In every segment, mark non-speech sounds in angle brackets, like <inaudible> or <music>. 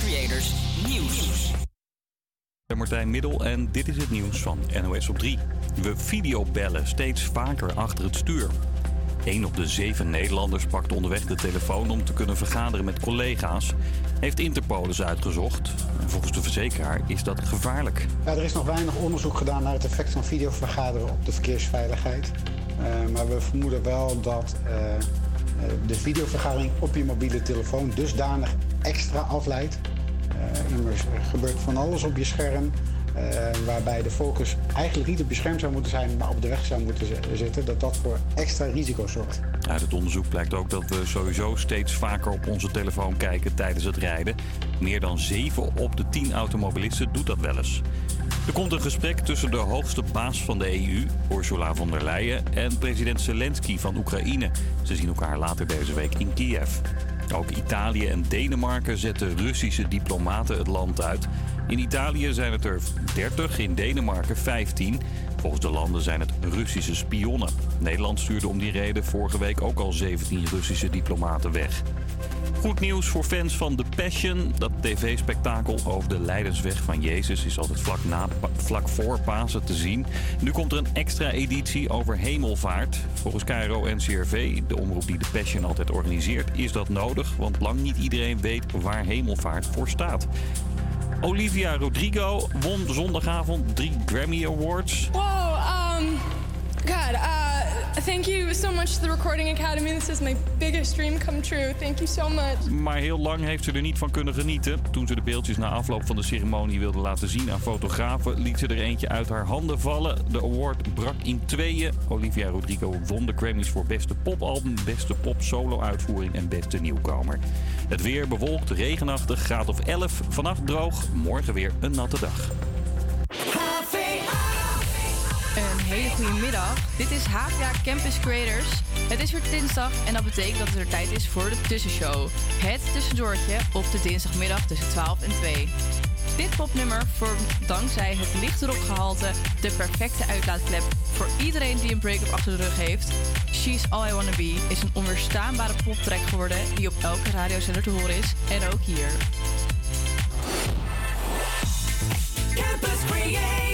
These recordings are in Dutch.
Creators Nieuws. Martijn Middel en dit is het nieuws van NOS op 3. We videobellen steeds vaker achter het stuur. Een op de zeven Nederlanders pakt onderweg de telefoon om te kunnen vergaderen met collega's. Heeft Interpol eens uitgezocht. Volgens de verzekeraar is dat gevaarlijk. Ja, er is nog weinig onderzoek gedaan naar het effect van videovergaderen op de verkeersveiligheid. Uh, maar we vermoeden wel dat uh, de videovergadering op je mobiele telefoon dusdanig extra afleidt. Uh, er gebeurt van alles op je scherm. Uh, waarbij de focus eigenlijk niet op je scherm zou moeten zijn, maar op de weg zou moeten zitten, dat dat voor extra risico zorgt. Uit het onderzoek blijkt ook dat we sowieso steeds vaker op onze telefoon kijken tijdens het rijden. Meer dan 7 op de 10 automobilisten doet dat wel eens. Er komt een gesprek tussen de hoogste baas van de EU, Ursula von der Leyen, en president Zelensky van Oekraïne. Ze zien elkaar later deze week in Kiev. Ook Italië en Denemarken zetten Russische diplomaten het land uit. In Italië zijn het er 30, in Denemarken 15. Volgens de landen zijn het Russische spionnen. Nederland stuurde om die reden vorige week ook al 17 Russische diplomaten weg. Goed nieuws voor fans van The Passion. Dat tv-spektakel over de Leidensweg van Jezus is altijd vlak, na, vlak voor Pasen te zien. Nu komt er een extra editie over hemelvaart. Volgens KRO en CRV, de omroep die The Passion altijd organiseert, is dat nodig. Want lang niet iedereen weet waar hemelvaart voor staat. Olivia Rodrigo won zondagavond drie Grammy Awards. Wow, um, God, uh, thank you so much to the Recording Academy. This is my biggest dream come true. Thank you so much. Maar heel lang heeft ze er niet van kunnen genieten. Toen ze de beeldjes na afloop van de ceremonie wilde laten zien aan fotografen, liet ze er eentje uit haar handen vallen. De award brak in tweeën. Olivia Rodrigo won de Grammys voor beste popalbum, beste pop solo uitvoering en beste nieuwkomer. Het weer bewolkt, regenachtig, graad of 11. Vannacht droog, morgen weer een natte dag. Hele goede middag. Dit is HVA Campus Creators. Het is weer dinsdag en dat betekent dat het er tijd is voor de tussenshow. Het tussendoortje op de dinsdagmiddag tussen 12 en 2. Dit popnummer vormt dankzij het lichte rockgehalte de perfecte uitlaatklep voor iedereen die een break-up achter de rug heeft. She's All I Wanna Be is een onweerstaanbare poptrack geworden die op elke radiozender te horen is en ook hier. Campus Creators,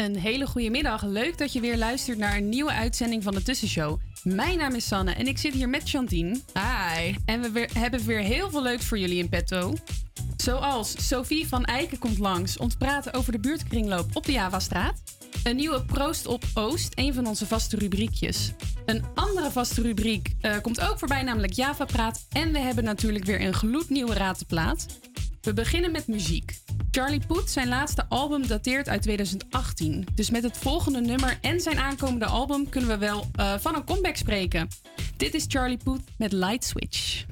Een hele goede middag. Leuk dat je weer luistert naar een nieuwe uitzending van de Tussenshow. Mijn naam is Sanne en ik zit hier met Chantine. Hi. En we weer- hebben weer heel veel leuks voor jullie in petto. Zoals Sophie van Eiken komt langs om te praten over de buurtkringloop op de Javastraat. Een nieuwe Proost op Oost, een van onze vaste rubriekjes. Een andere vaste rubriek eh, komt ook voorbij, namelijk Java Praat. En we hebben natuurlijk weer een gloednieuwe ratenplaat. We beginnen met muziek. Charlie Puth, zijn laatste album dateert uit 2018. Dus met het volgende nummer en zijn aankomende album kunnen we wel eh, van een comeback spreken. Dit is Charlie Puth met Light Switch.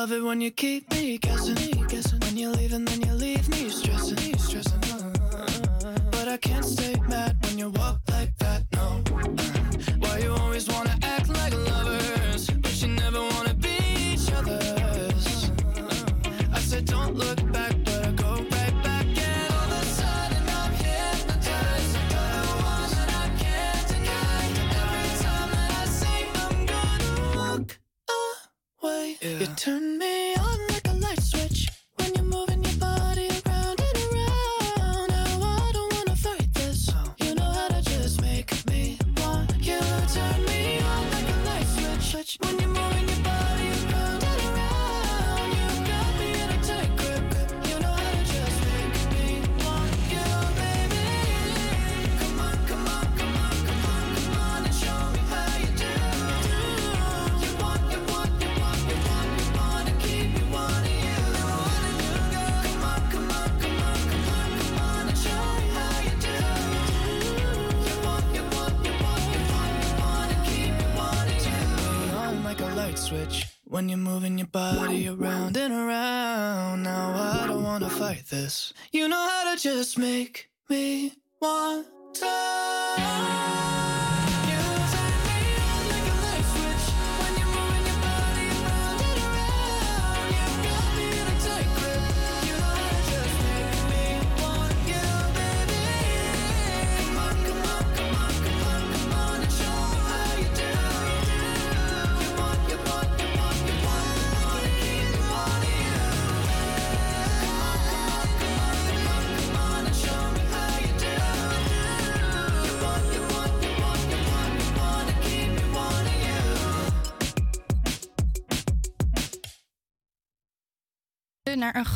Love it when you keep me guessing? guessing? When you leave and then you leave me stressing, stressing.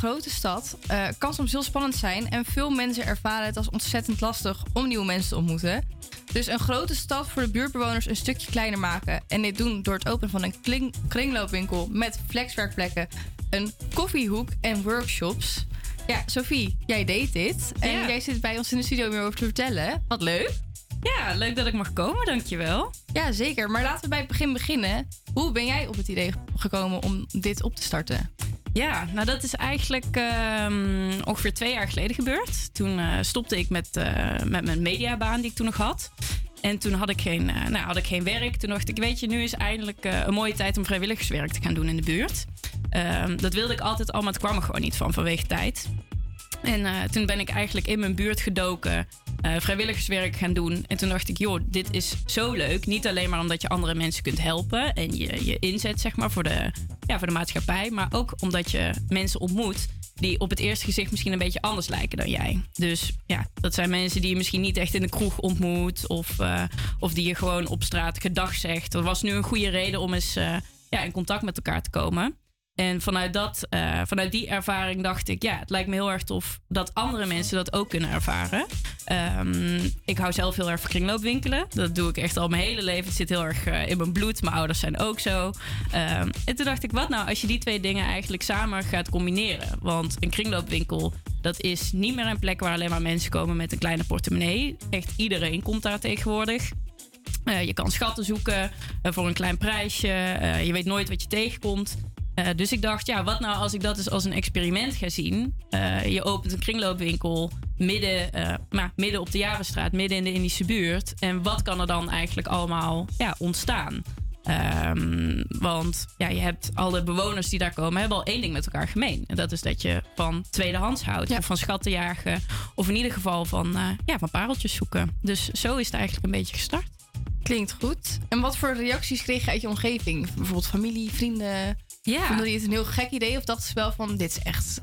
Grote stad eh, kan soms heel spannend zijn en veel mensen ervaren het als ontzettend lastig om nieuwe mensen te ontmoeten. Dus een grote stad voor de buurtbewoners een stukje kleiner maken. En dit doen door het openen van een kling- kringloopwinkel met flexwerkplekken, een koffiehoek en workshops. Ja, Sophie, jij deed dit. En Ja. jij zit bij ons in de studio om hierover te vertellen. Wat leuk. Ja, leuk dat ik mag komen, dankjewel. Ja, zeker. Maar laten we bij het begin beginnen. Hoe ben jij op het idee gekomen om dit op te starten? Ja, nou dat is eigenlijk ehm, ongeveer twee jaar geleden gebeurd. Toen eh, stopte ik met, eh, met mijn mediabaan die ik toen nog had. En toen had ik, geen, eh, nou, had ik geen werk. Toen dacht ik, weet je, nu is eindelijk een mooie tijd om vrijwilligerswerk te gaan doen in de buurt. Ehm, dat wilde ik altijd al, maar het kwam er gewoon niet van vanwege tijd. En eh, toen ben ik eigenlijk in mijn buurt gedoken, eh, vrijwilligerswerk gaan doen. En toen dacht ik, joh, dit is zo leuk. Niet alleen maar omdat je andere mensen kunt helpen en je, je inzet zeg maar, voor, de, ja, voor de maatschappij. Maar ook omdat je mensen ontmoet die op het eerste gezicht misschien een beetje anders lijken dan jij. Dus ja, dat zijn mensen die je misschien niet echt in de kroeg ontmoet. Of, eh, of die je gewoon op straat gedag zegt. Dat was nu een goede reden om eens ja, in contact met elkaar te komen. En vanuit, dat, eh, vanuit die ervaring dacht ik, ja, het lijkt me heel erg tof dat andere mensen dat ook kunnen ervaren. Ehm, ik hou zelf heel erg van kringloopwinkelen. Dat doe ik echt al mijn hele leven. Het zit heel erg eh, in mijn bloed. Mijn ouders zijn ook zo. Ehm, en toen dacht ik, wat nou als je die twee dingen eigenlijk samen gaat combineren? Want een kringloopwinkel, dat is niet meer een plek waar alleen maar mensen komen met een kleine portemonnee. Echt iedereen komt daar tegenwoordig. Eh, je kan schatten zoeken voor een klein prijsje. Je weet nooit wat je tegenkomt. Eh, dus ik dacht, ja, wat nou als ik dat eens als een experiment ga zien? Eh, je opent een kringloopwinkel midden, eh, maar midden op de Jarenstraat, midden in de Indische buurt. En wat kan er dan eigenlijk allemaal ja, ontstaan? Ehm, want ja, je hebt alle bewoners die daar komen, hebben al één ding met elkaar gemeen. En dat is dat je van tweedehands houdt, of van schatten jagen, of in ieder geval van, ja, van pareltjes zoeken. Dus zo is het eigenlijk een beetje gestart. Klinkt goed. En wat voor reacties kreeg je uit je omgeving? Bijvoorbeeld familie, vrienden? Ja. Vonden die het een heel gek idee? Of dachten ze wel van, dit is echt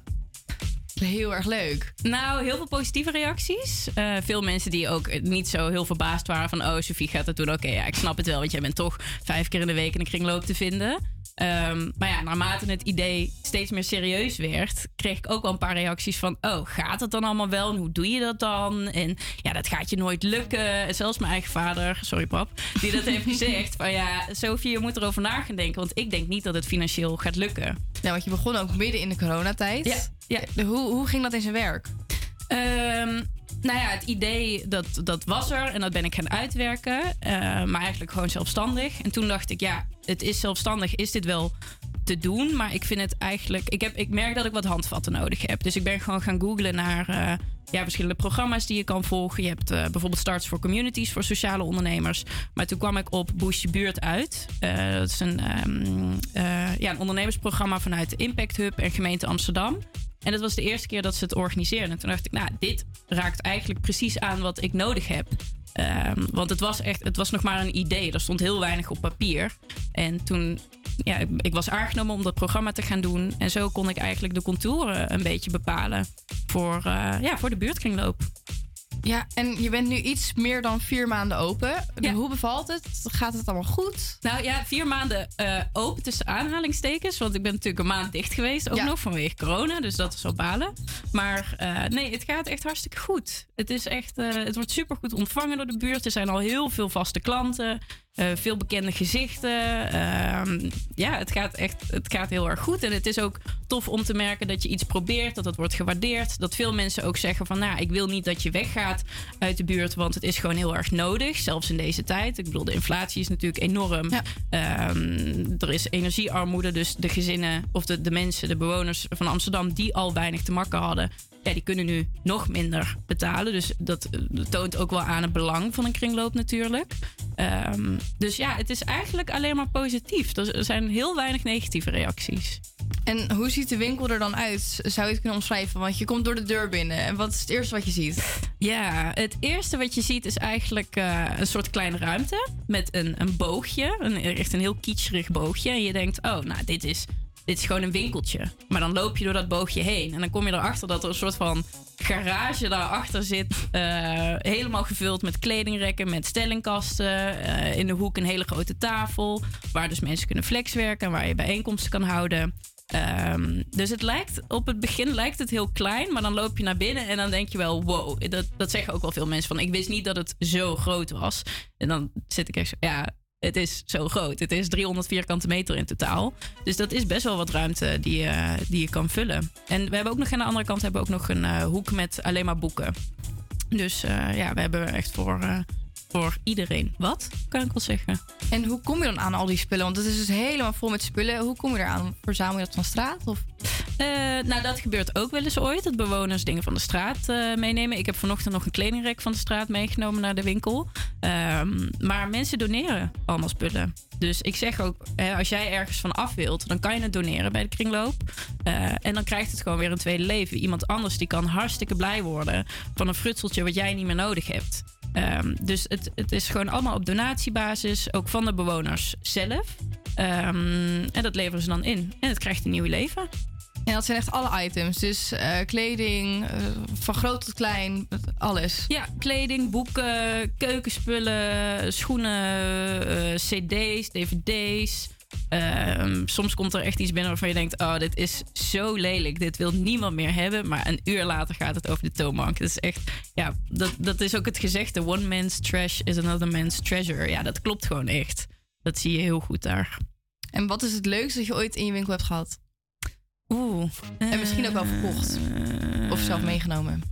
heel erg leuk? Nou, heel veel positieve reacties. Eh, veel mensen die ook niet zo heel verbaasd waren van... oh, Sophie gaat het doen. Oké, ja, ik snap het wel, want jij bent toch vijf keer in de week in een kringloop te vinden. Ehm, maar ja, naarmate het idee steeds meer serieus werd... kreeg ik ook wel een paar reacties van... oh, gaat het dan allemaal wel? En hoe doe je dat dan? En ja, dat gaat je nooit lukken. En zelfs mijn eigen vader, sorry pap... die dat heeft gezegd van... ja, Sophie, je moet erover na gaan denken... want ik denk niet dat het financieel gaat lukken. Ja, want je begon ook midden in de coronatijd. Ja, ja. Hoe, hoe ging dat in zijn werk? Ehm, nou ja, het idee dat, dat was er en dat ben ik gaan uitwerken. eh, maar eigenlijk gewoon zelfstandig. En toen dacht ik, ja, het is zelfstandig, is dit wel te doen? Maar ik vind het eigenlijk... Ik, heb, ik merk dat ik wat handvatten nodig heb. Dus ik ben gewoon gaan googlen naar eh, ja, verschillende programma's die je kan volgen. Je hebt eh, bijvoorbeeld Starts for Communities voor sociale ondernemers. Maar toen kwam ik op Boost Je Buurt uit. Dat is een, ehm, eh, ja, een ondernemersprogramma vanuit de Impact Hub en gemeente Amsterdam. En dat was de eerste keer dat ze het organiseerden. En toen dacht ik, nou, dit raakt eigenlijk precies aan wat ik nodig heb. Ehm, want het was echt, het was nog maar een idee. Er stond heel weinig op papier. En toen, ja, ik, ik was aangenomen om dat programma te gaan doen. En zo kon ik eigenlijk de contouren een beetje bepalen voor, eh, ja, voor de buurtkringloop. Ja, en je bent nu iets meer dan vier maanden open. Hoe bevalt het? Gaat het allemaal goed? Nou ja, vier maanden eh, open tussen aanhalingstekens. Want ik ben natuurlijk een maand dicht geweest. Ook Ja. nog vanwege corona. Dus dat is wel balen. Maar eh, nee, het gaat echt hartstikke goed. Het, is echt, eh, het wordt super goed ontvangen door de buurt. Er zijn al heel veel vaste klanten. Eh, veel bekende gezichten. Ehm, ja, het gaat echt het gaat heel erg goed. En het is ook tof om te merken dat je iets probeert. Dat het wordt gewaardeerd. Dat veel mensen ook zeggen van... nou, ik wil niet dat je weggaat uit de buurt. Want het is gewoon heel erg nodig. Zelfs in deze tijd. Ik bedoel, de inflatie is natuurlijk enorm. Ehm, er is energiearmoede. Dus de gezinnen of de, de mensen, de bewoners van Amsterdam... die al weinig te makken hadden... Ja, die kunnen nu nog minder betalen. Dus dat eh, toont ook wel aan het belang van een kringloop natuurlijk. Ehm, dus ja, het is eigenlijk alleen maar positief. Er er zijn heel weinig negatieve reacties. En hoe ziet de winkel er dan uit? Zou je het kunnen omschrijven? Want je komt door de deur binnen. En wat is het eerste wat je ziet? Ja, het eerste wat je ziet is eigenlijk eh, een soort kleine ruimte met een, een boogje. Een, echt een heel kitscherig boogje. En je denkt, oh, nou, dit is, dit is gewoon een winkeltje. Maar dan loop je door dat boogje heen. En dan kom je erachter dat er een soort van garage daarachter zit. eh, helemaal gevuld met kledingrekken, met stellingkasten. eh, in de hoek een hele grote tafel. Waar dus mensen kunnen flexwerken en waar je bijeenkomsten kan houden. Ehm, dus het lijkt, op het begin lijkt het heel klein, maar dan loop je naar binnen en dan denk je wel, wow, dat, dat zeggen ook wel veel mensen van, ik wist niet dat het zo groot was. En dan zit ik echt zo, ja, het is zo groot. Het is 300 vierkante meter in totaal. Dus dat is best wel wat ruimte die die je kan vullen. En we hebben ook nog aan de andere kant hebben we ook nog een eh, hoek met alleen maar boeken. Dus eh, ja, we hebben echt voor, eh, voor iedereen wat, kan ik wel zeggen. En hoe kom je dan aan al die spullen? Want het is dus helemaal vol met spullen. Hoe kom je eraan? Verzamel je dat van straat? Of? Eh, nou, dat gebeurt ook wel eens ooit. Dat bewoners dingen van de straat eh, meenemen. Ik heb vanochtend nog een kledingrek van de straat meegenomen naar de winkel. Ehm, maar mensen doneren allemaal spullen. Dus ik zeg ook, hè, als jij ergens van af wilt, dan kan je het doneren bij de kringloop. Eh, en dan krijgt het gewoon weer een tweede leven. Iemand anders die kan hartstikke blij worden van een frutseltje wat jij niet meer nodig hebt. Ehm, dus het, het is gewoon allemaal op donatiebasis, ook van de bewoners zelf. Ehm, en dat leveren ze dan in. En het krijgt een nieuw leven. En dat zijn echt alle items. Dus eh, kleding, eh, van groot tot klein, alles. Ja, kleding, boeken, keukenspullen, schoenen, eh, cd's, dvd's. Ehm, soms komt er echt iets binnen waarvan je denkt: Oh, dit is zo lelijk. Dit wil niemand meer hebben. Maar een uur later gaat het over de toonbank. Dat is echt, ja, dat, dat is ook het gezegde: One man's trash is another man's treasure. Ja, dat klopt gewoon echt. Dat zie je heel goed daar. En wat is het leukste dat je ooit in je winkel hebt gehad? Oeh. En misschien ook wel verkocht. Of zelf meegenomen.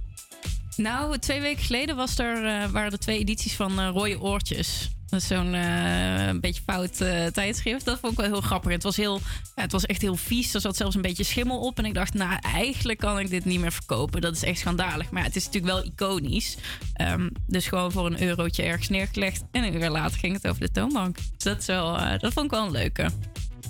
Nou, twee weken geleden was er, eh, waren er twee edities van eh, Rode Oortjes. Dat is zo'n eh, beetje fout eh, tijdschrift. Dat vond ik wel heel grappig. Het was, heel, ja, het was echt heel vies. Er zat zelfs een beetje schimmel op. En ik dacht, nou, eigenlijk kan ik dit niet meer verkopen. Dat is echt schandalig. Maar ja, het is natuurlijk wel iconisch. Ehm, dus gewoon voor een eurotje ergens neergelegd. En een uur later ging het over de toonbank. Dus dat, is wel, eh, dat vond ik wel een leuke.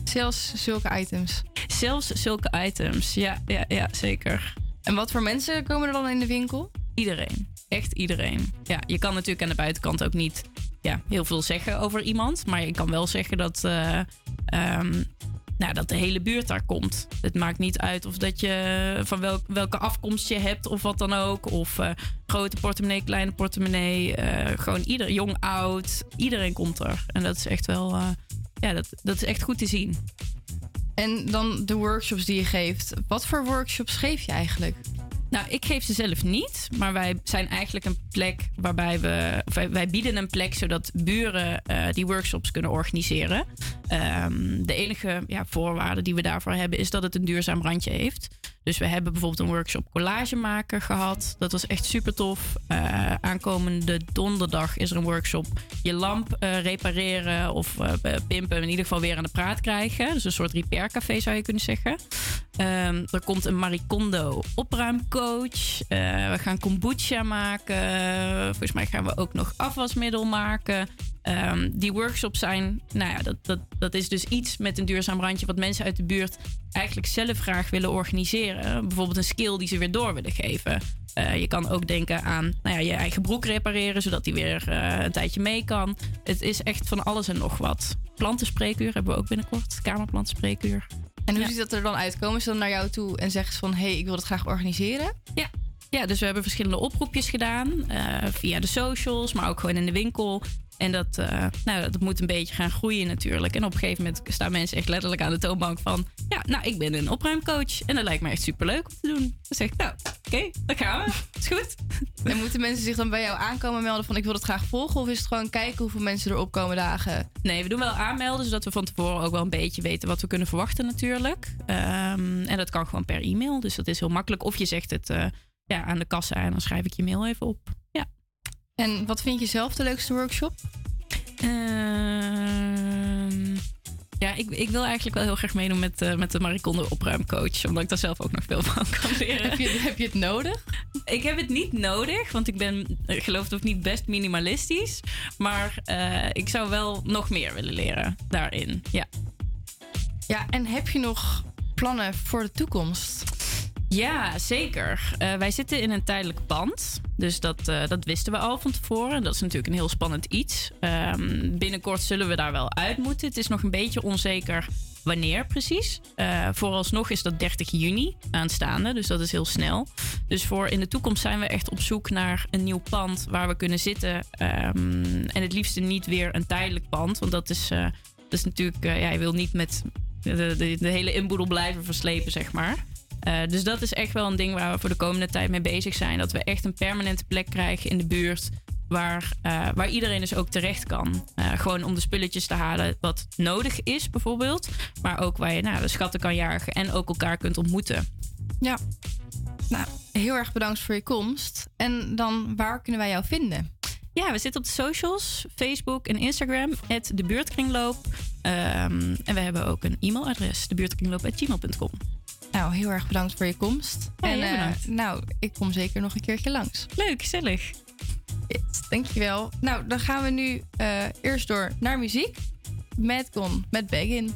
Zelfs zulke items. Zelfs zulke items, ja, ja, ja zeker. En wat voor mensen komen er dan in de winkel? Iedereen. Echt iedereen. Ja, je kan natuurlijk aan de buitenkant ook niet ja, heel veel zeggen over iemand. Maar je kan wel zeggen dat, eh, ehm, nou, dat de hele buurt daar komt. Het maakt niet uit of dat je van welk, welke afkomst je hebt of wat dan ook. Of eh, grote portemonnee, kleine portemonnee. eh, gewoon ieder, jong, oud. Iedereen komt er. En dat is echt wel, ja, dat, dat is echt goed te zien. En dan de workshops die je geeft. Wat voor workshops geef je eigenlijk? Nou, ik geef ze zelf niet, maar wij zijn eigenlijk een plek waarbij we. Wij, wij bieden een plek zodat buren eh, die workshops kunnen organiseren. Ehm, de enige ja, voorwaarde die we daarvoor hebben is dat het een duurzaam randje heeft. Dus we hebben bijvoorbeeld een workshop collage maken gehad. Dat was echt super tof. Eh, aankomende donderdag is er een workshop je lamp eh, repareren of eh, pimpen. In ieder geval weer aan de praat krijgen. Dus een soort repaircafé zou je kunnen zeggen. Ehm, er komt een Maricondo opruimcoach. We gaan kombucha maken. Volgens mij gaan we ook nog afwasmiddel maken. Ehm, die workshops zijn, nou ja, dat, dat, dat is dus iets met een duurzaam randje wat mensen uit de buurt eigenlijk zelf graag willen organiseren. Bijvoorbeeld een skill die ze weer door willen geven. Eh, je kan ook denken aan nou ja, je eigen broek repareren, zodat die weer eh, een tijdje mee kan. Het is echt van alles en nog wat. Plantenspreekuur hebben we ook binnenkort. Kamerplantenspreekuur. En hoe Ja. ziet dat er dan uit? Komen ze dan naar jou toe en zeggen ze van... hé, hey, ik wil het graag organiseren? Ja. Ja, dus we hebben verschillende oproepjes gedaan. eh, via de socials, maar ook gewoon in de winkel. En dat, eh, nou, dat moet een beetje gaan groeien natuurlijk. En op een gegeven moment staan mensen echt letterlijk aan de toonbank van... Ja, nou, ik ben een opruimcoach. En dat lijkt me echt superleuk om te doen. Dan zeg ik, nou, oké, dan gaan we. Is goed. En moeten mensen zich dan bij jou aankomen melden van... ik wil het graag volgen? Of is het gewoon kijken hoeveel mensen er opkomen dagen? Nee, we doen wel aanmelden, zodat we van tevoren ook wel een beetje weten wat we kunnen verwachten natuurlijk. Ehm, en dat kan gewoon per e-mail, dus dat is heel makkelijk. Of je zegt het eh, ja, aan de kassa en dan schrijf ik je mail even op. En wat vind je zelf de leukste workshop? Ehm, ja, ik, ik wil eigenlijk wel heel graag meedoen met, eh, met de Mariconde opruimcoach. Omdat ik daar zelf ook nog veel van kan leren. Heb je, heb je het nodig? Ik heb het niet nodig, want ik ben, geloof het of niet, best minimalistisch. Maar eh, ik zou wel nog meer willen leren daarin. Ja. Ja, en heb je nog plannen voor de toekomst? Ja, zeker. Eh, wij zitten in een tijdelijk pand. Dus dat, eh, dat wisten we al van tevoren. Dat is natuurlijk een heel spannend iets. Ehm, binnenkort zullen we daar wel uit moeten. Het is nog een beetje onzeker wanneer precies. Eh, vooralsnog is dat 30 juni aanstaande. Dus dat is heel snel. Dus voor in de toekomst zijn we echt op zoek naar een nieuw pand waar we kunnen zitten. Ehm, en het liefste niet weer een tijdelijk pand. Want dat is, dat is natuurlijk... ja, je wil niet met de hele inboedel blijven verslepen, zeg maar. Eh, dus dat is echt wel een ding waar we voor de komende tijd mee bezig zijn. Dat we echt een permanente plek krijgen in de buurt. Waar, eh, waar iedereen dus ook terecht kan. Eh, gewoon om de spulletjes te halen wat nodig is, bijvoorbeeld. Maar ook waar je nou, de schatten kan jagen en ook elkaar kunt ontmoeten. Ja. Nou, heel erg bedankt voor je komst. En dan, waar kunnen wij jou vinden? Ja, we zitten op de socials, Facebook en Instagram, de buurtkringloop. Ehm, en we hebben ook een e-mailadres, debuurtkringloop.gmail.com. Nou, heel erg bedankt voor je komst. Ja, en eh, bedankt. nou, ik kom zeker nog een keertje langs. Leuk, gezellig. Yes, dankjewel. Nou, dan gaan we nu eh, eerst door naar muziek. Madcon met Begin.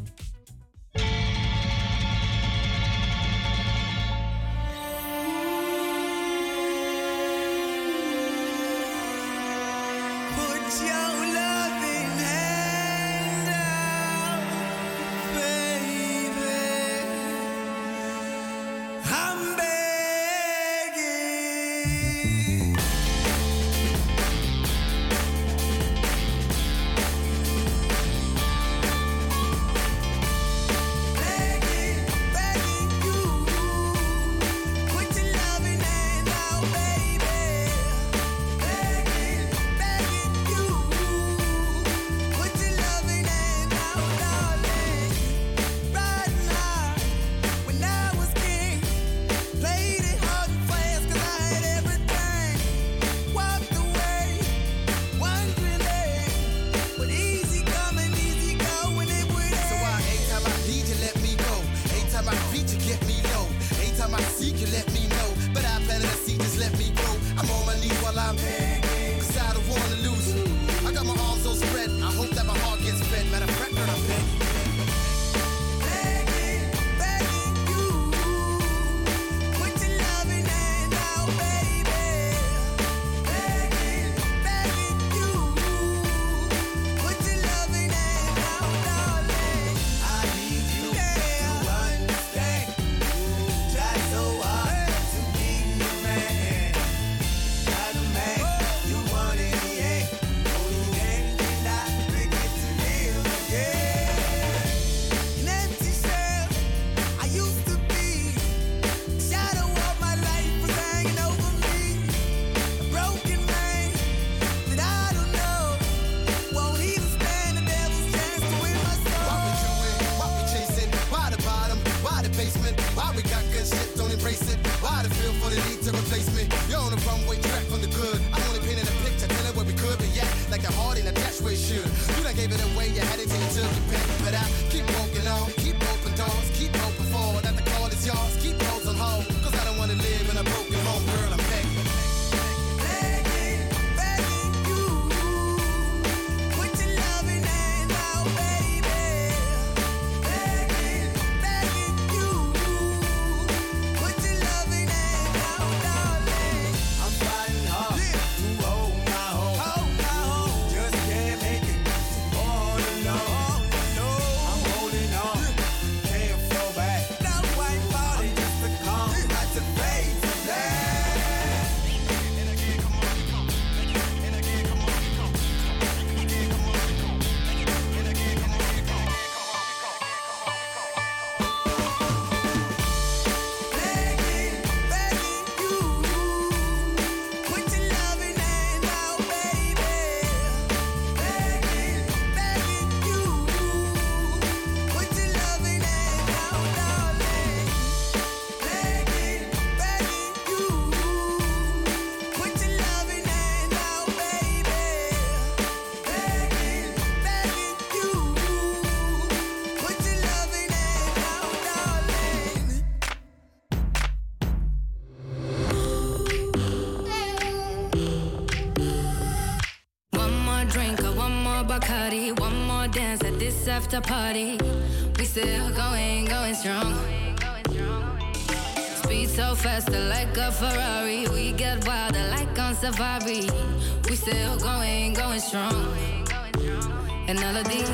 Ferrari. We get wilder like on safari. We still going, going strong. And all of these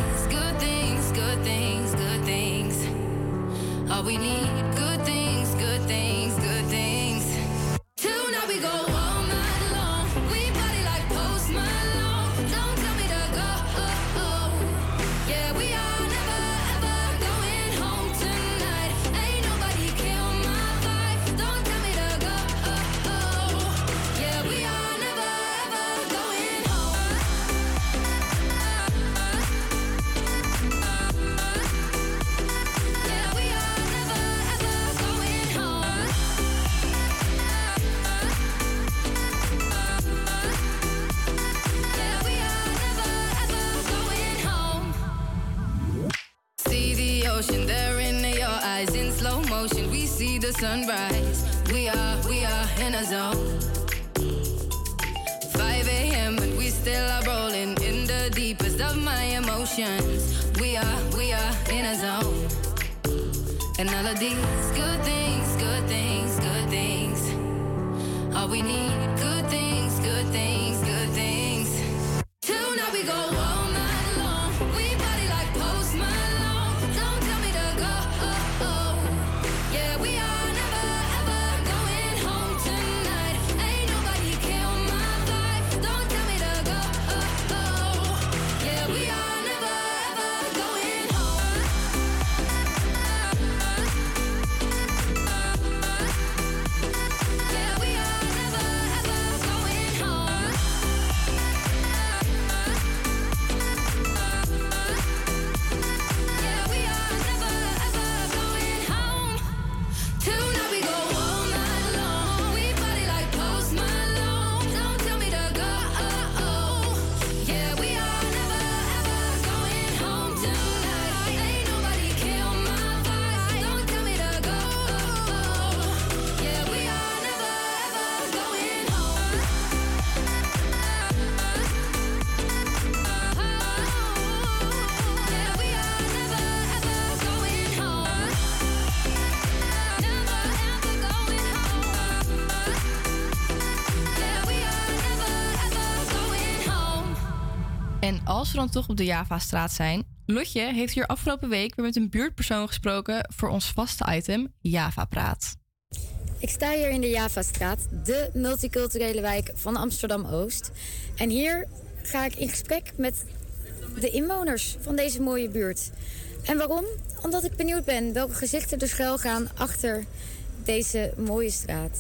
als we dan toch op de Javastraat zijn, Lotje heeft hier afgelopen week weer met een buurtpersoon gesproken voor ons vaste item Java Praat. Ik sta hier in de Javastraat, de multiculturele wijk van Amsterdam-Oost. En hier ga ik in gesprek met de inwoners van deze mooie buurt. En waarom? Omdat ik benieuwd ben welke gezichten er schuil gaan achter deze mooie straat.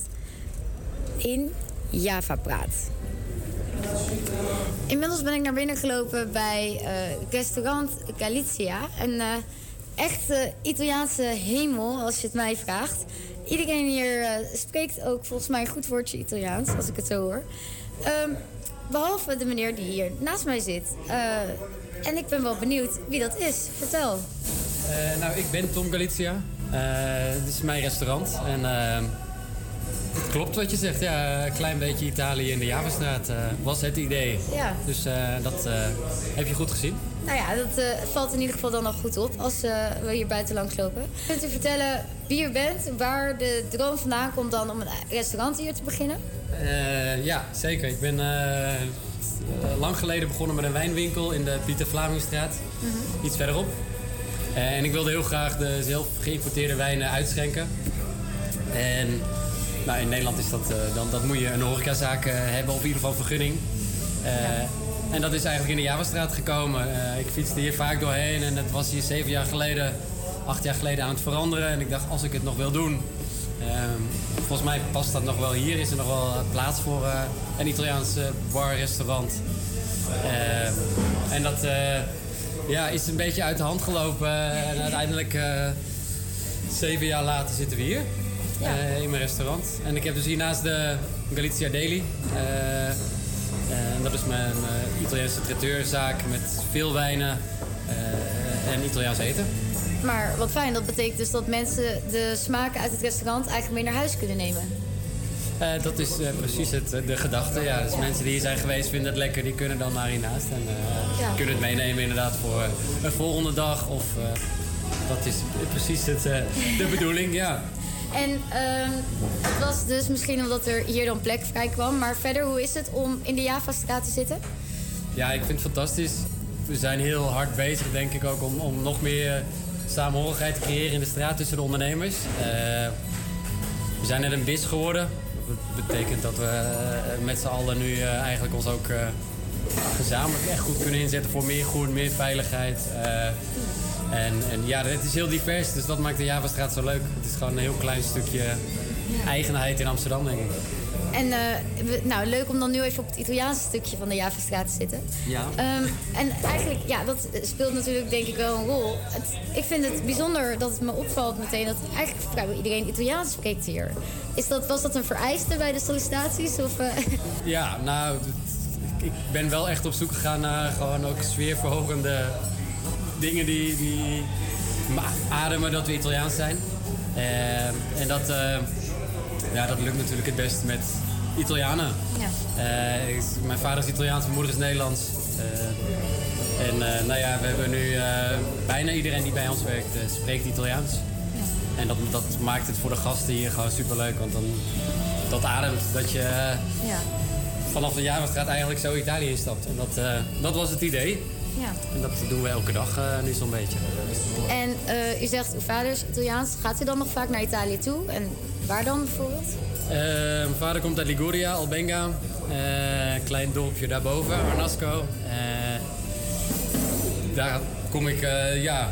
In Java Praat. Inmiddels ben ik naar binnen gelopen bij eh, restaurant Galizia. Een eh, echte Italiaanse hemel, als je het mij vraagt. Iedereen hier eh, spreekt ook volgens mij een goed woordje Italiaans, als ik het zo hoor. Ehm, behalve de meneer die hier naast mij zit. Eh, en ik ben wel benieuwd wie dat is. Vertel. Eh, nou, ik ben Tom Galizia. Eh, dit is mijn restaurant. En eh, het klopt wat je zegt. Ja, een klein beetje Italië in de Javastraat eh, was het idee. Ja. Dus eh, dat eh, heb je goed gezien. Nou ja, dat valt in ieder geval dan nog goed op als we hier buiten langs lopen. Kunt u vertellen wie u bent, waar de droom vandaan komt dan om een restaurant hier te beginnen? Ja, zeker. Ik ben lang geleden begonnen met een wijnwinkel in de Pieter Vlamingstraat. Iets verderop. En ik wilde heel graag de zelf geïmporteerde wijnen uitschenken. En nou, in Nederland is dat, eh, dan, dat moet je een horecazaak eh, hebben, of in ieder geval vergunning. Eh, En dat is eigenlijk in de Javastraat gekomen. Ik fietste hier vaak doorheen en het was hier zeven jaar geleden, acht jaar geleden aan het veranderen. En ik dacht, als ik het nog wil doen, ehm, volgens mij past dat nog wel hier. Is er nog wel plaats voor een Italiaans eh, bar-restaurant. Ehm, en dat ja, is een beetje uit de hand gelopen. En uiteindelijk, zeven jaar later, zitten we hier. Eh, in mijn restaurant. En ik heb dus hiernaast de Galizia Daily. Eh, en dat is mijn eh, Italiaanse traiteurzaak met veel wijnen eh, en Italiaans eten. Maar wat fijn, dat betekent dus dat mensen de smaken uit het restaurant eigenlijk mee naar huis kunnen nemen. Eh, dat is eh, precies het, de gedachte. Ja. Dus mensen die hier zijn geweest vinden het lekker, die kunnen dan naar hiernaast. En eh, Ja. kunnen het meenemen inderdaad voor eh, een volgende dag. Of eh, dat is precies het, eh, de bedoeling, ja. En ehm, het was dus misschien omdat er hier dan plek vrij kwam. Maar verder, hoe is het om in de Javastraat te zitten? Ja, ik vind het fantastisch. We zijn heel hard bezig, denk ik ook, om, om nog meer eh, samenhorigheid te creëren in de straat tussen de ondernemers. Eh, we zijn net een BIS geworden. Dat betekent dat we eh, met z'n allen nu eigenlijk ons ook gezamenlijk echt goed kunnen inzetten voor meer groen, meer veiligheid. En, en ja, het is heel divers, dus dat maakt de Javastraat zo leuk. Het is gewoon een heel klein stukje eigenheid in Amsterdam, denk ik. En eh, we- nou, leuk om dan nu even op het Italiaanse stukje van de Javastraat te zitten. Ja. Ehm, en eigenlijk, ja, dat speelt natuurlijk denk ik wel een rol. Het, ik vind het bijzonder dat het me opvalt meteen dat eigenlijk vrijwel iedereen Italiaans spreekt hier. Is dat, was dat een vereiste bij de sollicitaties? Of, eh, Ja, nou, ik ben wel echt op zoek gegaan naar gewoon ook sfeerverhogende dingen die, die me ademen dat we Italiaans zijn. Eh, en dat, eh, ja, dat lukt natuurlijk het best met Italianen. Ja. Eh, ik- mijn vader is Italiaans, mijn moeder is Nederlands. En nou ja, we hebben nu bijna iedereen die bij ons werkt spreekt Italiaans. En dat, dat maakt het voor de gasten hier gewoon superleuk, want dan dat ademt dat je ja. vanaf de Javastraat eigenlijk zo Italië instapt. En dat, dat was het idee. Ja. En dat doen we elke dag eh, nu zo'n beetje. En eh, u zegt uw vader is Italiaans. Gaat u dan nog vaak naar Italië toe? En waar dan bijvoorbeeld? Eh, mijn vader komt uit Liguria, Albenga. Klein dorpje daarboven, Arnasco. Daar kom ik, ja,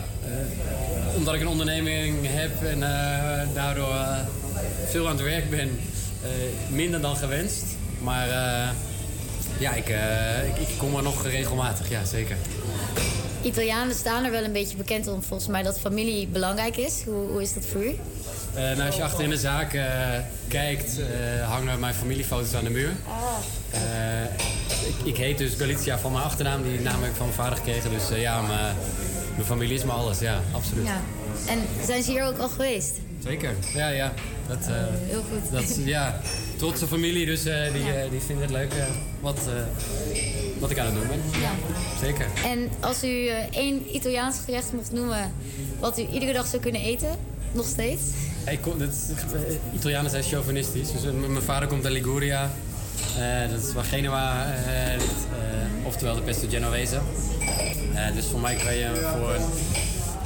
omdat ik een onderneming heb en daardoor veel aan het werk ben, minder dan gewenst. Maar ja, ik, eh, ik, ik kom er nog regelmatig, ja zeker. Italianen staan er wel een beetje bekend om volgens mij dat familie belangrijk is. Hoe, hoe is dat voor u? Eh, nou, als je achter in de zaak eh, kijkt, hangen mijn familiefoto's aan de muur. Eh, ik, ik heet dus Galicia van mijn achternaam. Die naam heb ik van mijn vader gekregen. Dus ja, mijn, mijn familie is me alles. Ja, absoluut. Ja. En zijn ze hier ook al geweest? Zeker. Ja, ja. Dat, eh, Heel goed. Dat, ja, trotse familie. Dus eh, die, eh, die vinden het leuk wat, eh, wat ik aan het doen ben. Ja. Zeker. En als u één Italiaans gerecht mocht noemen wat u iedere dag zou kunnen eten, nog steeds? Ik kom, dat is, eh, Italianen zijn chauvinistisch. Dus mijn vader komt uit Liguria. Eh, dat is waar Genua, ligt, oftewel de pesto genovese. Eh, dus voor mij kan je voor een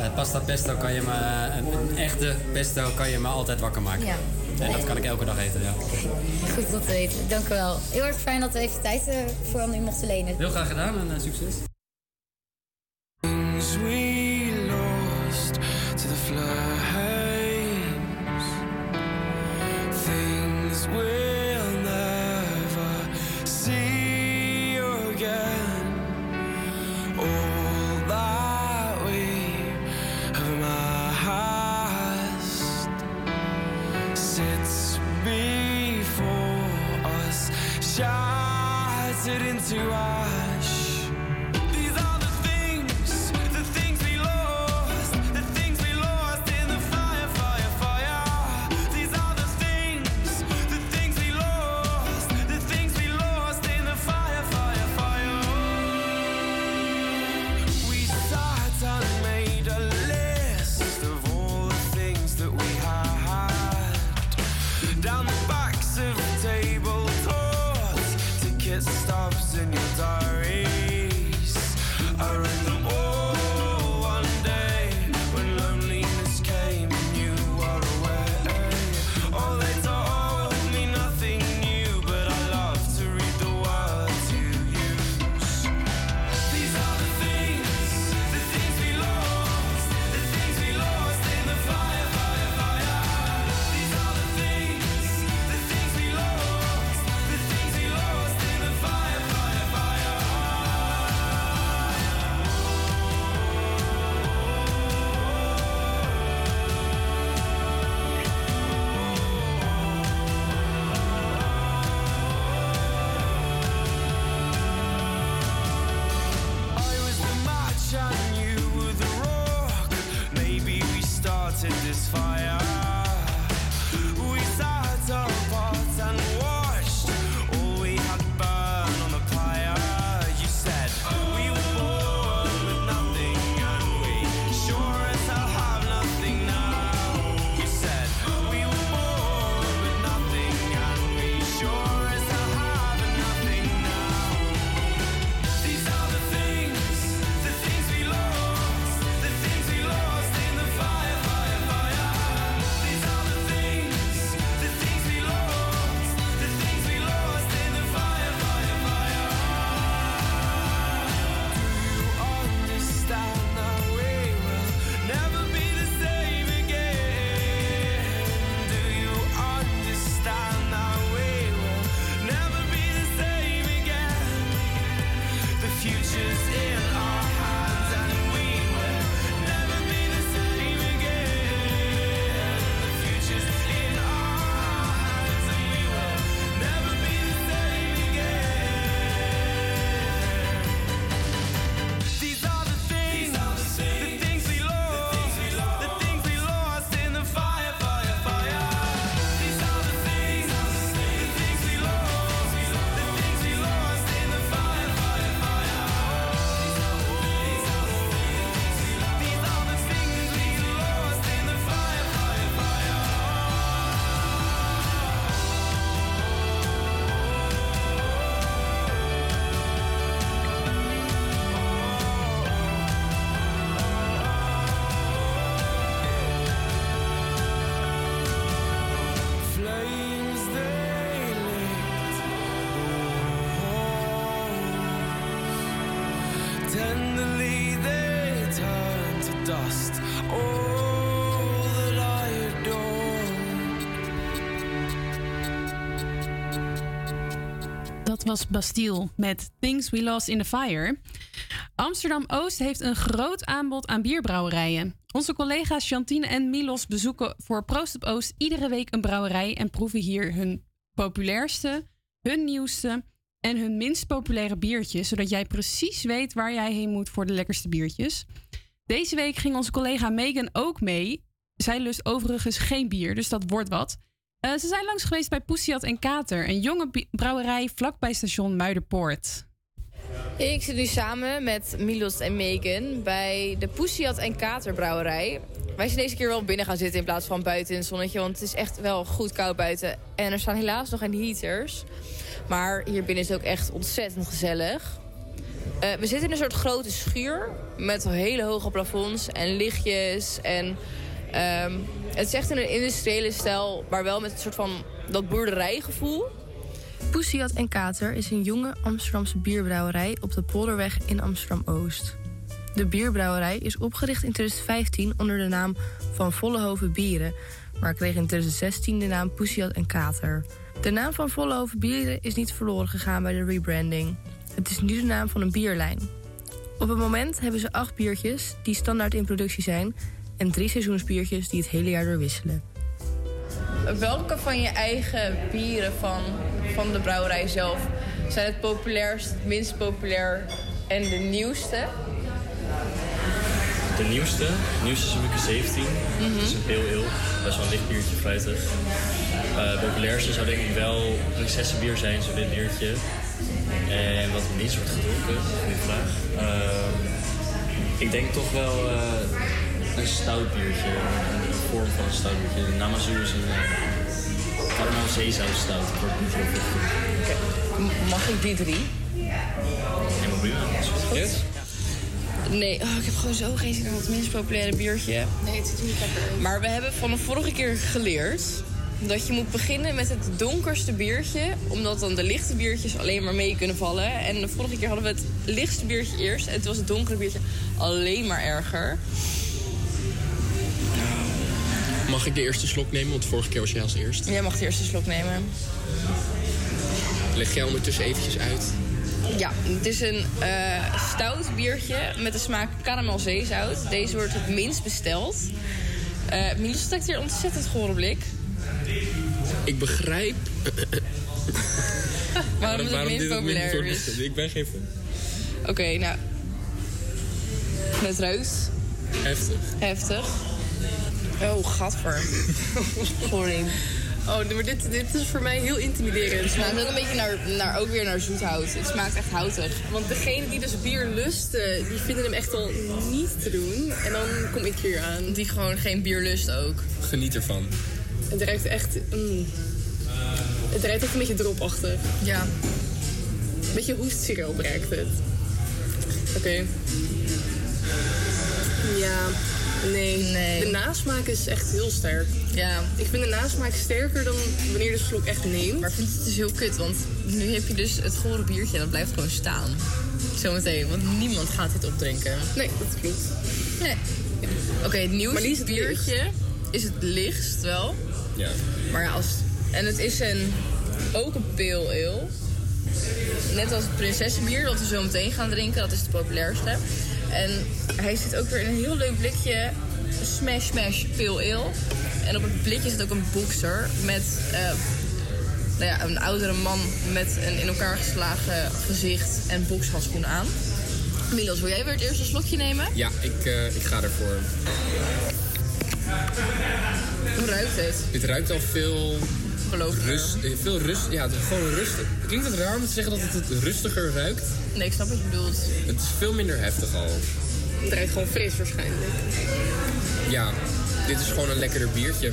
pasta pesto kan je me, een, een echte pesto kan je me altijd wakker maken. Ja. En dat kan ik elke dag eten, ja. <laughs> Goed om te weten. Dank u wel. Heel erg fijn dat we even tijd eh, voor aan u mochten lenen. Heel graag gedaan en eh, succes. Things we was Bastille met Things We Lost in the Fire. Amsterdam Oost heeft een groot aanbod aan bierbrouwerijen. Onze collega's Chantine en Milos bezoeken voor Proost op Oost iedere week een brouwerij en proeven hier hun populairste, hun nieuwste en hun minst populaire biertjes, zodat jij precies weet waar jij heen moet voor de lekkerste biertjes. Deze week ging onze collega Megan ook mee. Zij lust overigens geen bier, dus dat wordt wat. Eh, ze zijn langs geweest bij Poesiat en Kater, een jonge brouwerij vlakbij station Muiderpoort. Ik zit nu samen met Milos en Megan bij de Poesiat en Katerbrouwerij. Wij zijn deze keer wel binnen gaan zitten in plaats van buiten in het zonnetje... want het is echt wel goed koud buiten. En er staan helaas nog geen heaters. Maar hier binnen is het ook echt ontzettend gezellig. Eh, we zitten in een soort grote schuur met hele hoge plafonds en lichtjes. En, ehm, het echt in een industriële stijl, maar wel met een soort van dat boerderijgevoel. Poesiat en Kater is een jonge Amsterdamse bierbrouwerij op de Polderweg in Amsterdam-Oost. De bierbrouwerij is opgericht in 2015 onder de naam Van Vollehoven Bieren, maar kreeg in 2016 de naam Poesiat en Kater. De naam van Vollehoven Bieren is niet verloren gegaan bij de rebranding. Het is nu de naam van een bierlijn. Op het moment hebben ze acht biertjes die standaard in productie zijn en drie seizoensbiertjes die het hele jaar doorwisselen. Welke van je eigen bieren van, van de brouwerij zelf zijn het populairst, het minst populair en de nieuwste? De nieuwste, de nieuwste is Wicke 17. Mhm. Dat is een pale ale. Best wel een licht biertje, fruitig. Eh populairste zou denk ik wel prinsessenbier zijn, zo dit biertje. En wat het minst wordt gedronken, goede vraag. Ehm, ik denk toch wel eh, een stout biertje, een, vorm van een stout biertje. De Namazu is een caramel zeezout stout. Het wordt niet heel Mag ik die drie? Helemaal prima, goed. Nee, oh, ik heb gewoon zo geen zin in het minst populaire biertje. Nee, het is niet lekker. Maar we hebben van de vorige keer geleerd dat je moet beginnen met het donkerste biertje, omdat dan de lichte biertjes alleen maar mee kunnen vallen. En de vorige keer hadden we het lichtste biertje eerst en toen was het donkere biertje alleen maar erger. Mag ik de eerste slok nemen? Want vorige keer was jij als eerst. Jij mag de eerste slok nemen. Leg jij ondertussen eventjes uit. Ja, het is een eh, stout biertje met de smaak karamel zeezout. Deze wordt het minst besteld. Eh Milos trekt hier ontzettend gore blik. Ik begrijp <laughs> Waarom, het minst dit het populair is. Ik ben geen fan. Oké, nou. Het ruikt Heftig. heftig. Oh, gadver. <laughs> Sorry. Oh, maar dit, dit is voor mij heel intimiderend. Het smaakt ook een beetje naar, naar, ook weer naar zoethout. Het smaakt echt houtig. Want degene die dus bier lusten, die vinden hem echt al niet te doen. En dan kom ik hier aan. Die gewoon geen bier lust ook. Geniet ervan. Het ruikt echt... mm. Het ruikt echt een beetje dropachtig. Ja. Een beetje hoestsiroop ruikt het. Oké. Ja, nee. De nasmaak is echt heel sterk. Ja. Ik vind de nasmaak sterker dan wanneer de slok echt neemt. Maar ik vind het dus heel kut, want nu heb je dus het gore biertje en dat blijft gewoon staan. Zometeen, want niemand gaat dit opdrinken. Nee, dat klopt. Nee. Oké, het nieuwste is het biertje is het lichtst wel. Ja. Maar ja, als... En het is een, ook een pale ale. Net als het prinsessenbier dat we zo meteen gaan drinken. Dat is de populairste. En hij zit ook weer in een heel leuk blikje Smash Smash Pale Ale. En op het blikje zit ook een boxer met eh, nou ja, een oudere man met een in elkaar geslagen gezicht en bokshandschoenen aan. Milos, wil jij weer het eerste slokje nemen? Ja, ik, eh, ik ga ervoor. Hoe ruikt het? Dit ruikt al veel... Rust, eh, veel rust. Ja, gewoon rustig. Klinkt het raar om te zeggen dat het het rustiger ruikt? Nee, ik snap wat je bedoelt. Het is veel minder heftig al. Het ruikt gewoon fris waarschijnlijk. Ja, dit is gewoon een lekkerder biertje.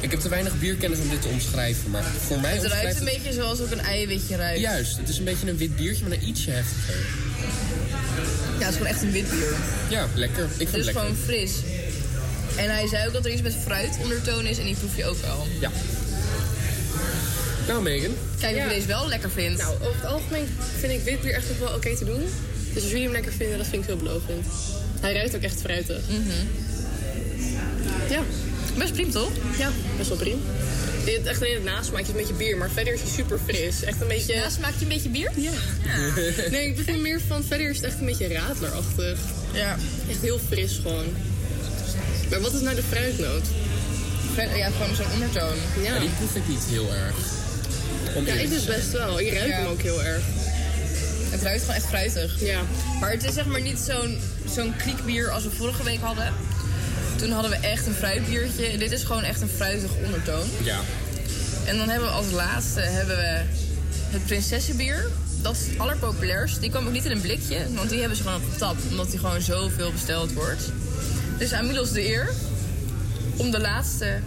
Ik heb te weinig bierkennis om dit te omschrijven, maar voor mij Het ruikt een beetje zoals ook een eiwitje ruikt. Juist, het is een beetje een wit biertje, maar dan ietsje heftiger. Ja, het is gewoon echt een wit bier. Ja, lekker. Ik vind Het het is lekker. gewoon fris. En hij zei ook dat er iets met fruit ondertoon is en die proef je ook wel. Ja. Nou, Megan. Kijk of Ja. je deze wel lekker vindt. Nou, over het algemeen vind ik wit bier echt nog wel oké te doen. Dus als jullie hem lekker vinden, dat vind ik heel belovend. Hij ruikt ook echt fruitig. Best prima, toch? Ja, best wel prima. Je hebt echt alleen het nasmaakje een beetje bier, maar verder is hij super fris. Echt een beetje... Ja, smaakt je een beetje bier? Ja. Nee, ik vind meer van verder is het echt een beetje radlerachtig. Ja. Echt heel fris gewoon. Maar wat is nou de fruitnoot? Ja, gewoon zo'n ondertoon. Ja. Ja, die proef ik niet heel erg. Ja, te dus zijn. best wel. Ik ruik Ja. hem ook heel erg. Het ruikt gewoon echt fruitig. Ja. Maar het is zeg maar niet zo'n zo'n kriekbier als we vorige week hadden. Toen hadden we echt een fruitbiertje. Dit is gewoon echt een fruitige ondertoon. Ja. En dan hebben we als laatste hebben we het prinsessenbier. Dat is het allerpopulairst. Die kwam ook niet in een blikje, want die hebben ze gewoon op tap. Omdat die gewoon zoveel besteld wordt. Dus aan Milos de eer om de laatste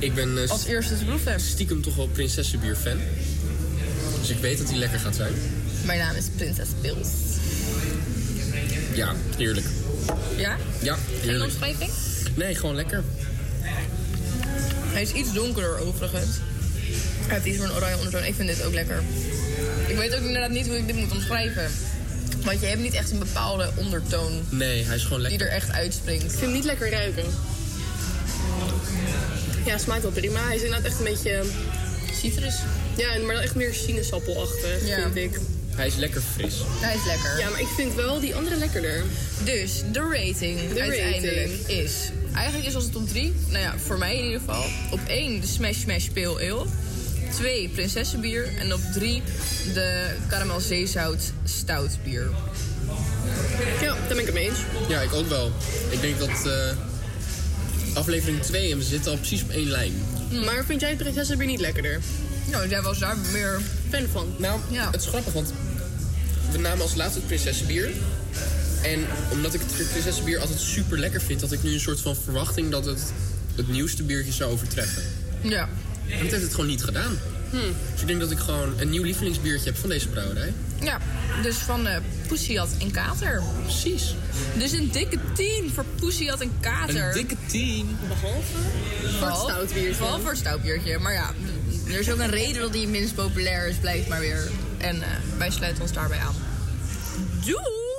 Ik ben eh, als eerste stiekem toch wel prinsessenbier fan. Dus ik weet dat die lekker gaat zijn. Mijn naam is Prinses Pils. Ja, heerlijk. Ja? Ja, Geen heerlijk. omschrijving? Nee, gewoon lekker. Hij is iets donkerder overigens. Hij heeft iets meer een oranje ondertoon. Ik vind dit ook lekker. Ik weet ook inderdaad niet hoe ik dit moet omschrijven. Want je hebt niet echt een bepaalde ondertoon Nee, hij is gewoon die lekker. er echt uitspringt. Ik vind hem niet lekker ruiken. Ja, smaakt wel prima. Hij is inderdaad echt een beetje... Citrus. Ja, maar dan echt meer sinaasappelachtig, Ja. vind ik. Hij is lekker fris. Hij is lekker. Ja, maar ik vind wel die andere lekkerder. Dus de rating De uiteindelijk rating. is... Eigenlijk is onze top 3, nou ja, voor mij in ieder geval... op 1 de Smash Smash Pale Ale. 2 Prinsessenbier. En op 3 de Caramel Zeezout Stout bier. Ja, daar ben ik het mee eens. Ja, ik ook wel. Ik denk dat eh, aflevering 2 en we zitten al precies op één lijn. Maar vind jij het prinsessenbier niet lekkerder? Nou, jij was daar meer fan van. Nou, het is grappig, want we namen als laatste het prinsessenbier. En omdat ik het prinsessenbier altijd super lekker vind, had ik nu een soort van verwachting dat het het nieuwste biertje zou overtreffen. Ja. En dat heeft het gewoon niet gedaan. Dus ik denk dat ik gewoon een nieuw lievelingsbiertje heb van deze brouwerij. Ja, dus van eh Poesiat en Kater. Precies. Dus een dikke 10 voor Poesiat en Kater. Een dikke 10. Behalve voor het stoutbiertje. Vooral voor het stoutbiertje. Maar ja, er is ook een reden dat die minst populair is, blijkt maar weer. En eh, wij sluiten ons daarbij aan. Doei!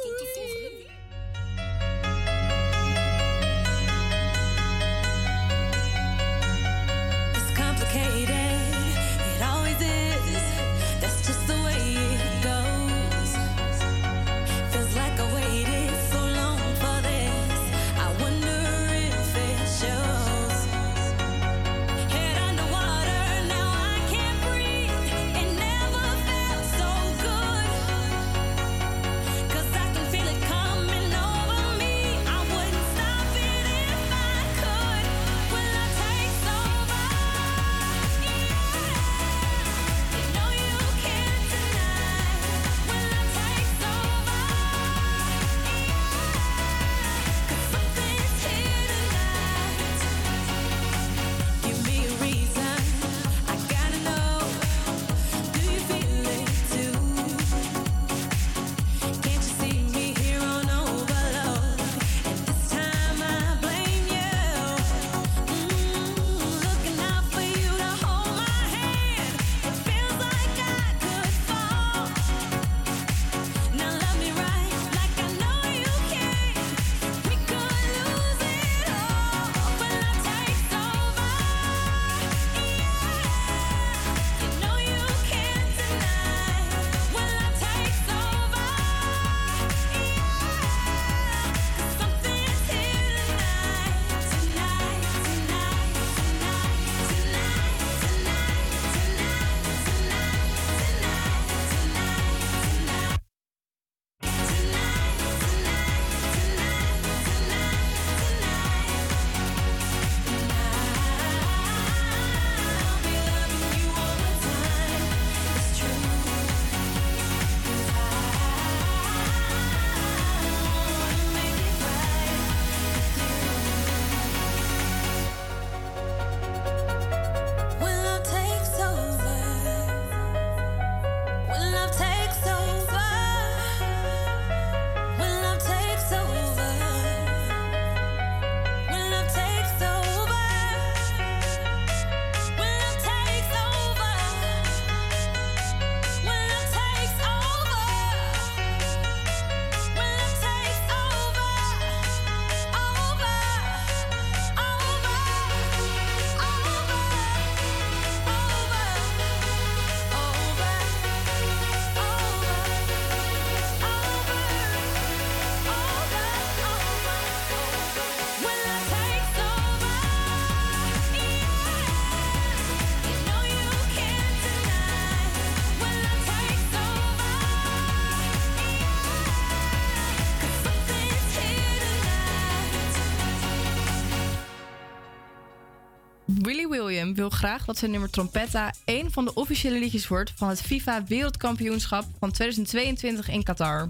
William wil graag dat zijn nummer Trompetta één van de officiële liedjes wordt van het FIFA Wereldkampioenschap van 2022 in Qatar.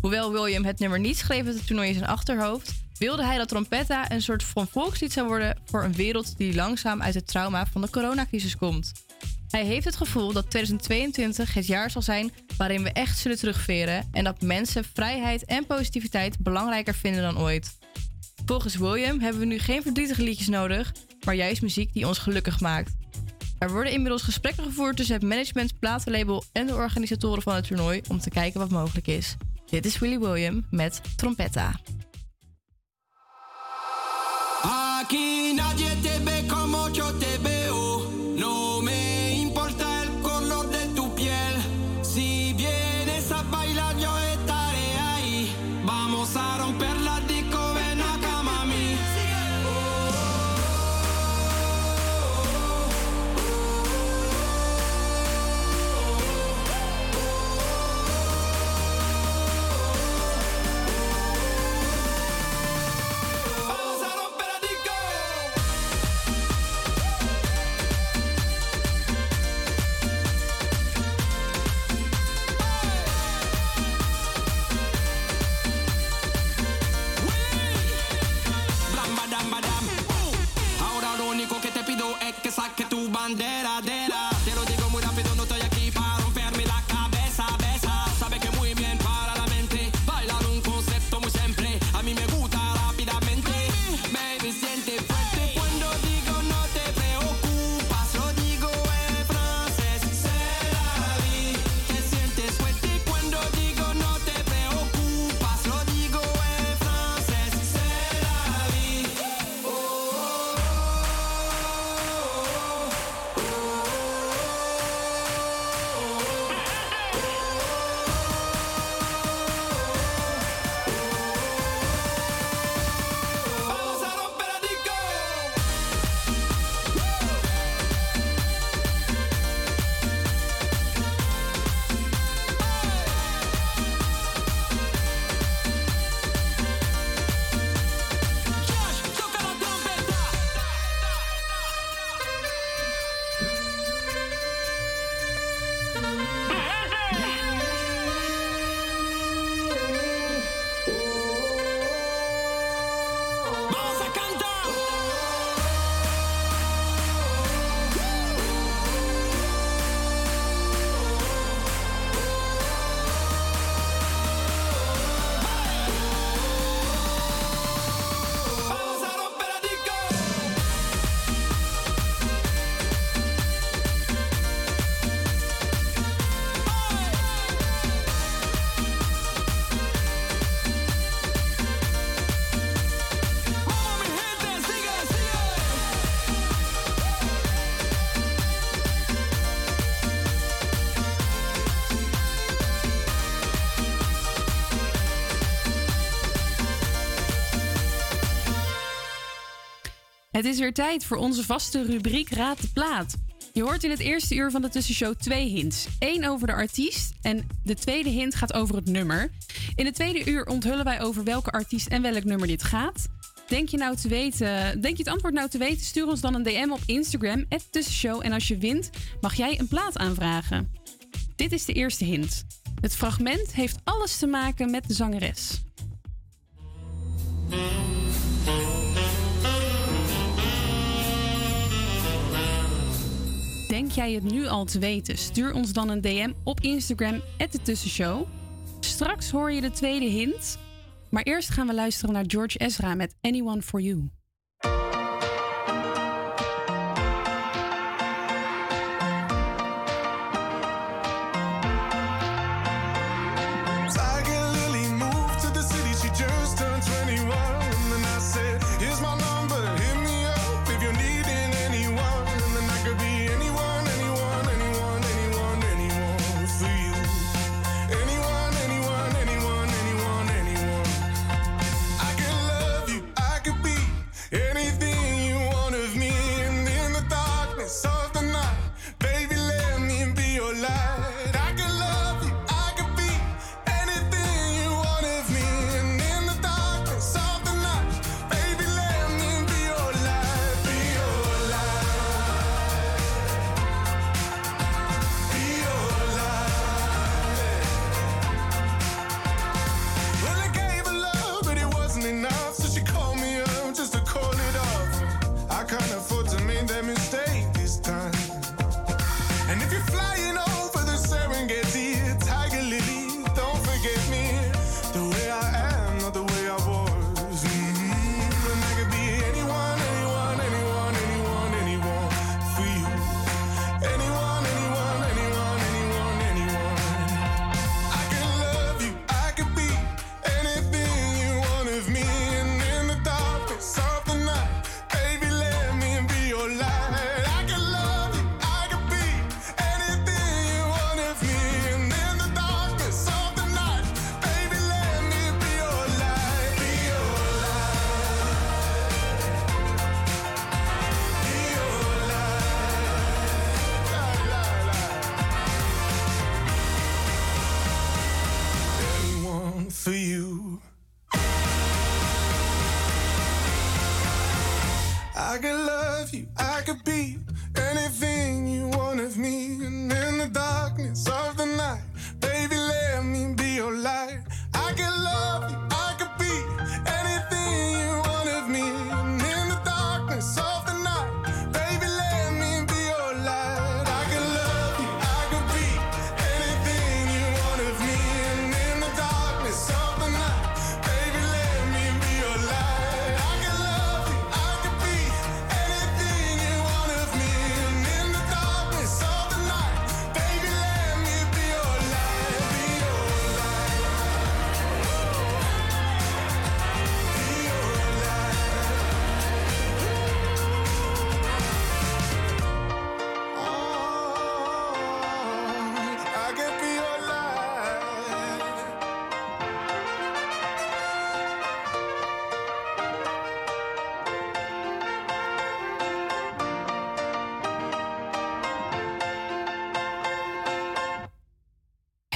Hoewel William het nummer niet schreef het toernooi in zijn achterhoofd, wilde hij dat Trompetta een soort van volkslied zou worden voor een wereld die langzaam uit het trauma van de coronacrisis komt. Hij heeft het gevoel dat 2022 het jaar zal zijn waarin we echt zullen terugveren en dat mensen vrijheid en positiviteit belangrijker vinden dan ooit. Volgens William hebben we nu geen verdrietige liedjes nodig, maar juist muziek die ons gelukkig maakt. Er worden inmiddels gesprekken gevoerd tussen het management, platenlabel en de organisatoren van het toernooi om te kijken wat mogelijk is. Dit is Willy William met Trompetta. Aquí nadie Het is weer tijd voor onze vaste rubriek Raad de Plaat. Je hoort in het eerste uur van de tussenshow twee hints. Eén over de artiest en de tweede hint gaat over het nummer. In het tweede uur onthullen wij over welke artiest en welk nummer dit gaat. Denk je, nou te weten, denk je het antwoord nou te weten? Stuur ons dan een DM op Instagram, tussenshow. En als je wint, mag jij een plaat aanvragen. Dit is de eerste hint. Het fragment heeft alles te maken met de zangeres. Denk jij het nu al te weten? Stuur ons dan een DM op Instagram, de Tussenshow. Straks hoor je de tweede hint. Maar eerst gaan we luisteren naar George Ezra met Anyone for You.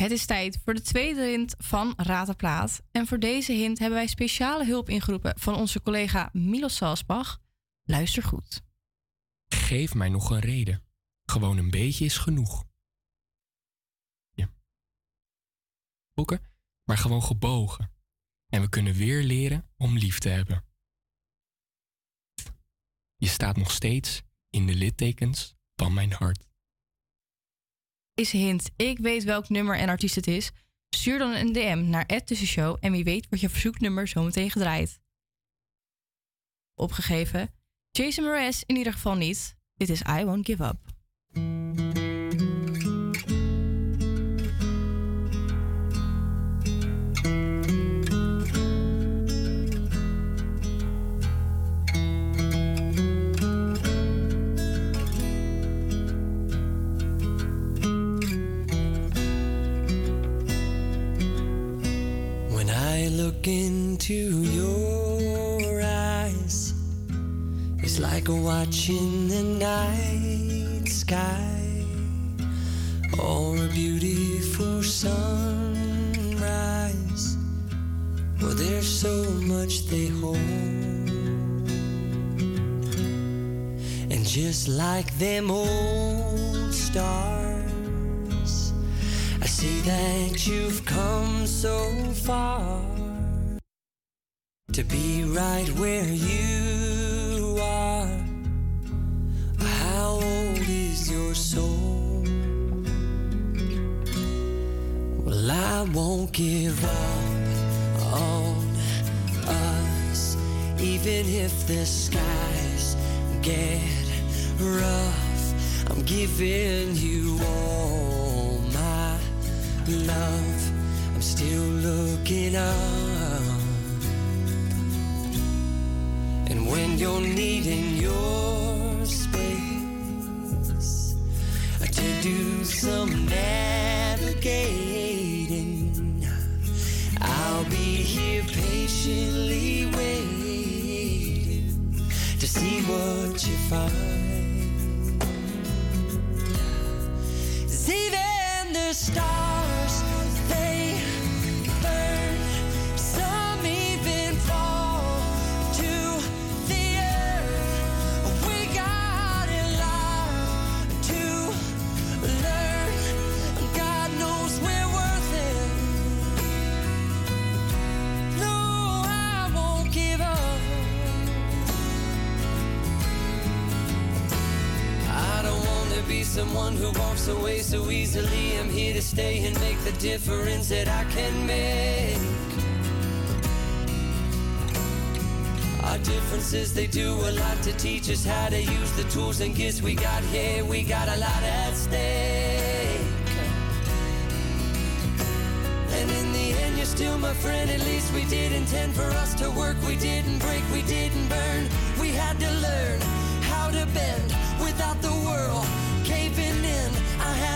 Het is tijd voor de tweede hint van Raad de Plaat. En voor deze hint hebben wij speciale hulp ingeroepen van onze collega Milos Salsbach. Luister goed. Geef mij nog een reden. Gewoon een beetje is genoeg. Boeken, maar gewoon gebogen. En we kunnen weer leren om lief te hebben. Je staat nog steeds in de littekens van mijn hart. Is hint, ik weet welk nummer en artiest het is. Stuur dan een DM naar @tussenshow en wie weet wordt je verzoeknummer zometeen gedraaid. Opgegeven. Jason Mraz in ieder geval niet. Dit is I Won't Give Up. Look into your eyes, it's like watching the night sky or a beautiful sunrise. Well, there's so much they hold. And just like them old stars, I see that you've come so far to be right where you are. How old is your soul? Well, I won't give up on us, even if the skies get rough. I'm giving you all my love. I'm still looking up. And when you're needing your space to do some navigating, I'll be here patiently waiting to see what you find. 'Cause even the stars, someone who walks away so easily. I'm here to stay and make the difference that I can make. Our differences, they do a lot to teach us how to use the tools and gifts we got here. We got a lot at stake. And in the end, you're still my friend. At least we did intend for us to work. We didn't break, we didn't burn. We had to learn how to bend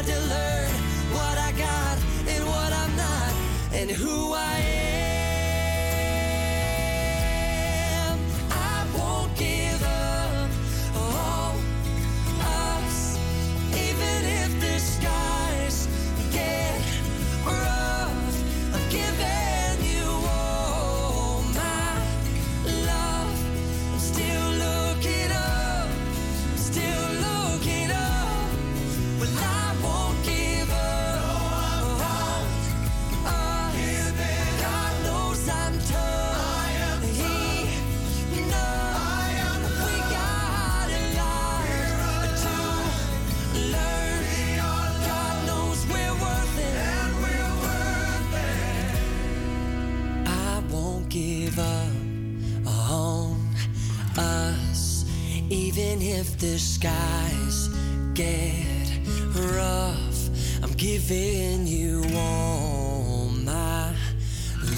to learn what I got and what I'm not, and who I am. If the skies get rough, I'm giving you all my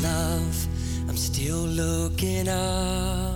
love. I'm still looking up.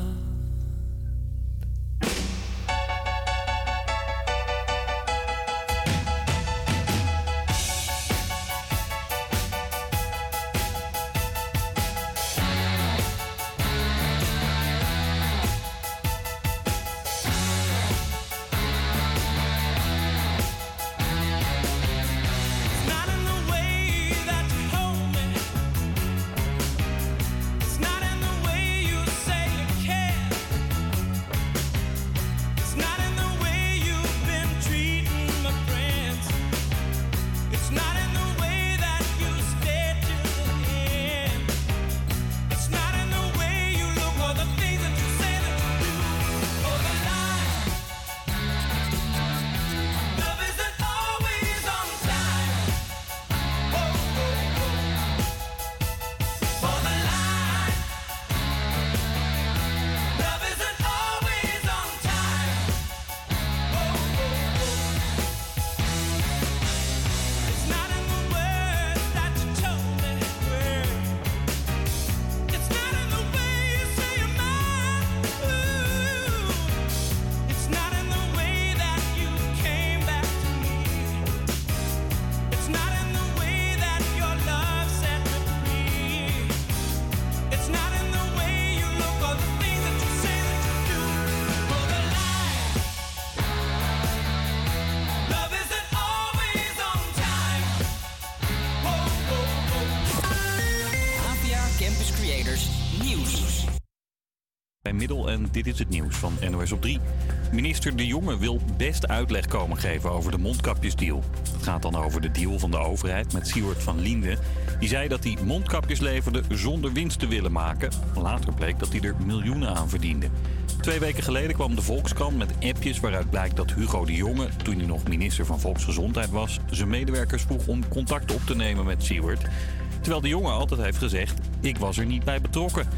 En dit is het nieuws van NOS op 3. Minister De Jonge wil best uitleg komen geven over de mondkapjesdeal. Het gaat dan over de deal van de overheid met Siewert van Liende. Die zei dat hij mondkapjes leverde zonder winst te willen maken. Later bleek dat hij er miljoenen aan verdiende. Twee weken geleden kwam de Volkskrant met appjes waaruit blijkt dat Hugo de Jonge, toen hij nog minister van Volksgezondheid was, zijn medewerkers vroeg om contact op te nemen met Siewert. Terwijl de jongen altijd heeft gezegd: Ik was er niet bij betrokken.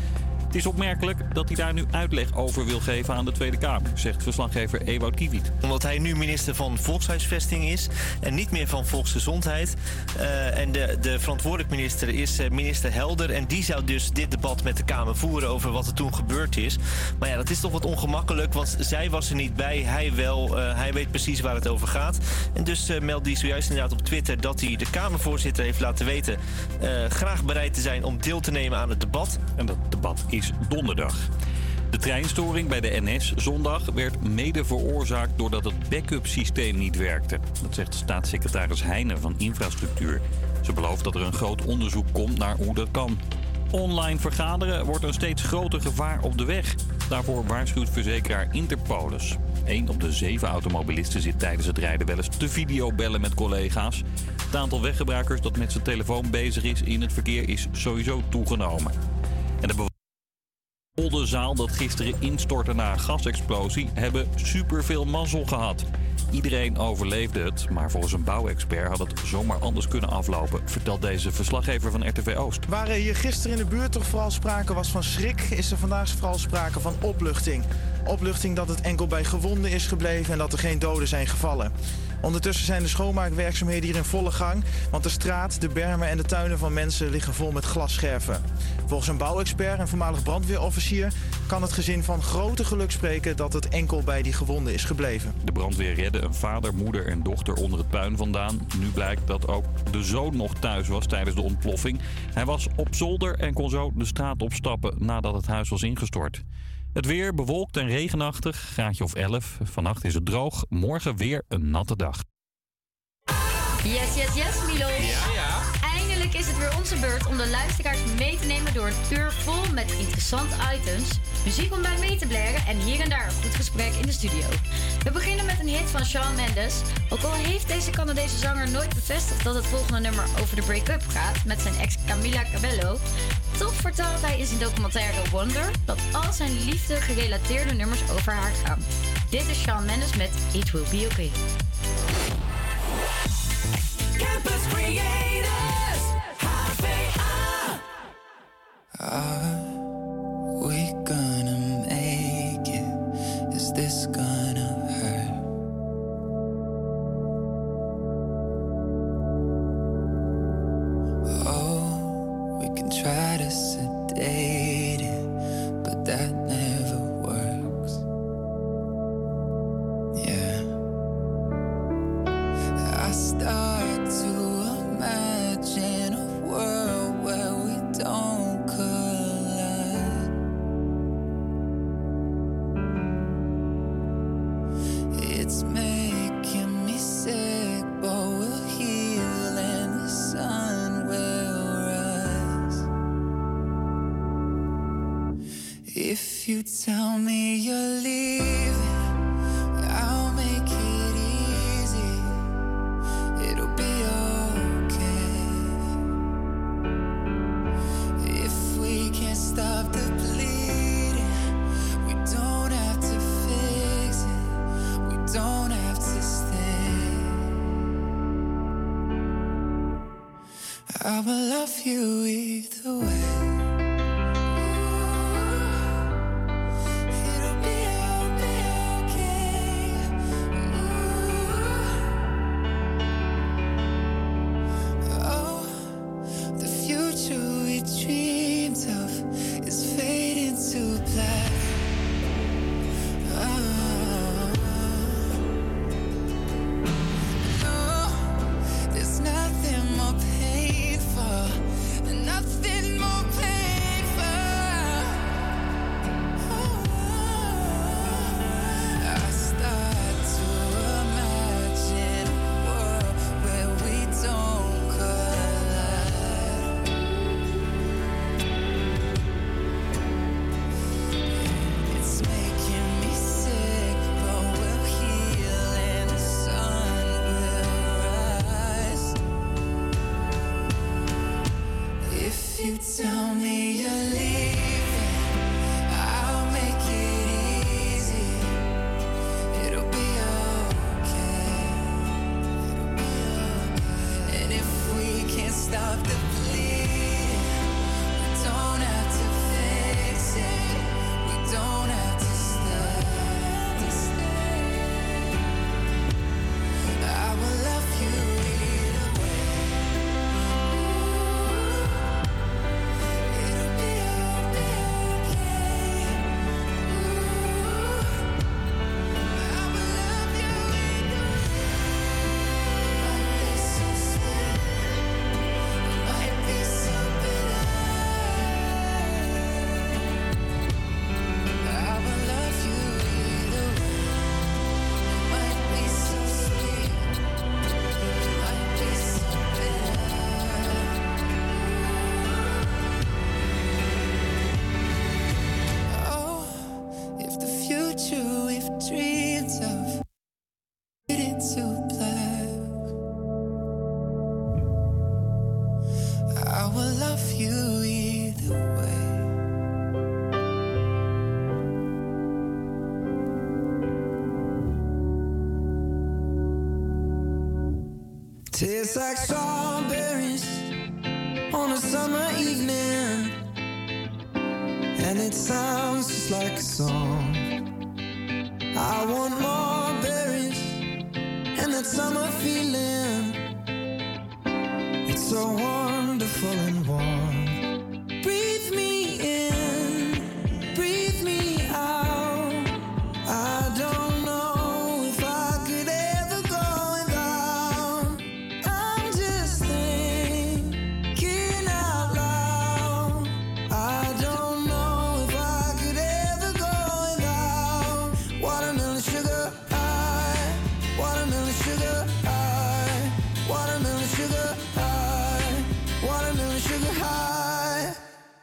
Het is opmerkelijk dat hij daar nu uitleg over wil geven aan de Tweede Kamer, zegt verslaggever Ewout Kiewiet. Omdat hij nu minister van Volkshuisvesting is en niet meer van Volksgezondheid. Eh, en de, de verantwoordelijk minister is eh, minister Helder. En die zou dus dit debat met de Kamer voeren over wat er toen gebeurd is. Maar ja, dat is toch wat ongemakkelijk, want zij was er niet bij. Hij wel. Eh, hij weet precies waar het over gaat. En dus uh, meldt hij zojuist inderdaad op Twitter dat hij de Kamervoorzitter heeft laten weten. eh, graag bereid te zijn om deel te nemen aan het debat. En dat debat is donderdag. De treinstoring bij de NS zondag werd mede veroorzaakt doordat het backup systeem niet werkte. Dat zegt staatssecretaris Heijnen van Infrastructuur. Ze belooft dat er een groot onderzoek komt naar hoe dat kan. Online vergaderen wordt een steeds groter gevaar op de weg. Daarvoor waarschuwt verzekeraar Interpolis. Eén op de zeven automobilisten zit tijdens het rijden wel eens te videobellen met collega's. Het aantal weggebruikers dat met zijn telefoon bezig is in het verkeer is sowieso toegenomen. En de bewoners zaal dat gisteren instortte na een gasexplosie hebben superveel mazzel gehad. Iedereen overleefde het, maar volgens een bouwexpert had het zomaar anders kunnen aflopen, vertelt deze verslaggever van RTV Oost. Waar er hier gisteren in de buurt toch vooral sprake was van schrik, is er vandaag vooral sprake van opluchting. Opluchting dat het enkel bij gewonden is gebleven en dat er geen doden zijn gevallen. Ondertussen zijn de schoonmaakwerkzaamheden hier in volle gang, want de straat, de bermen en de tuinen van mensen liggen vol met glasscherven. Volgens een bouwexpert en voormalig brandweerofficier kan het gezin van grote geluk spreken dat het enkel bij die gewonden is gebleven. De brandweer redde een vader, moeder en dochter onder het puin vandaan. Nu blijkt dat ook de zoon nog thuis was tijdens de ontploffing. Hij was op zolder en kon zo de straat opstappen nadat het huis was ingestort. Het weer bewolkt en regenachtig, graadje of 11. Vannacht is het droog, morgen weer een natte dag. Yes, yes, yes, Milo. Ja, ja. Is het weer onze beurt om de luisteraars mee te nemen door een uur vol met interessante items, muziek om bij mee te blaren en hier en daar een goed gesprek in de studio. We beginnen met een hit van Shawn Mendes. Ook al heeft deze Canadese zanger nooit bevestigd dat het volgende nummer over de break-up gaat met zijn ex Camila Cabello, toch vertelt hij in zijn documentaire Wonder dat al zijn liefde gerelateerde nummers over haar gaan. Dit is Shawn Mendes met It Will Be Okay. Campus Creators, Are we gonna make it? Is this gonna you tell me you're It's like so sugar high, watermelon sugar high, watermelon sugar high, watermelon sugar high,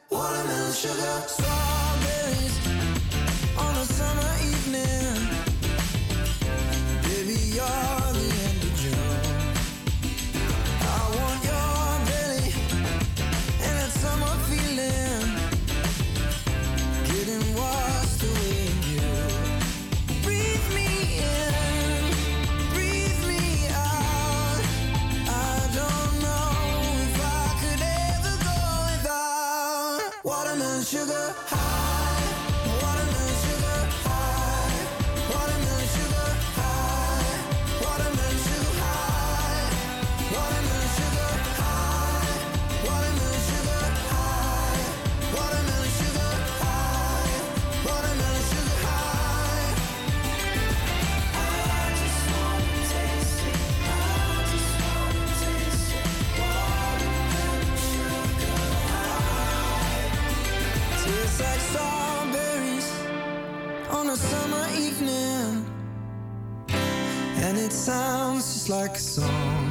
watermelon sugar strawberries on a summer. like a song.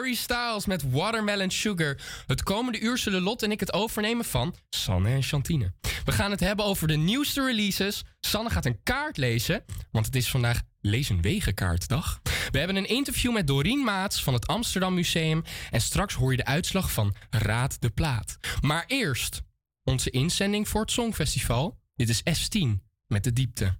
Harry Styles met Watermelon Sugar. Het komende uur zullen Lot en ik het overnemen van Sanne en Chantine. We gaan het hebben over de nieuwste releases. Sanne gaat een kaart lezen, want het is vandaag Lezenwegenkaartdag. We hebben een interview met Doreen Maats van het Amsterdam Museum. En straks hoor je de uitslag van Raad de Plaat. Maar eerst onze inzending voor het Songfestival. Dit is S10 met de diepte.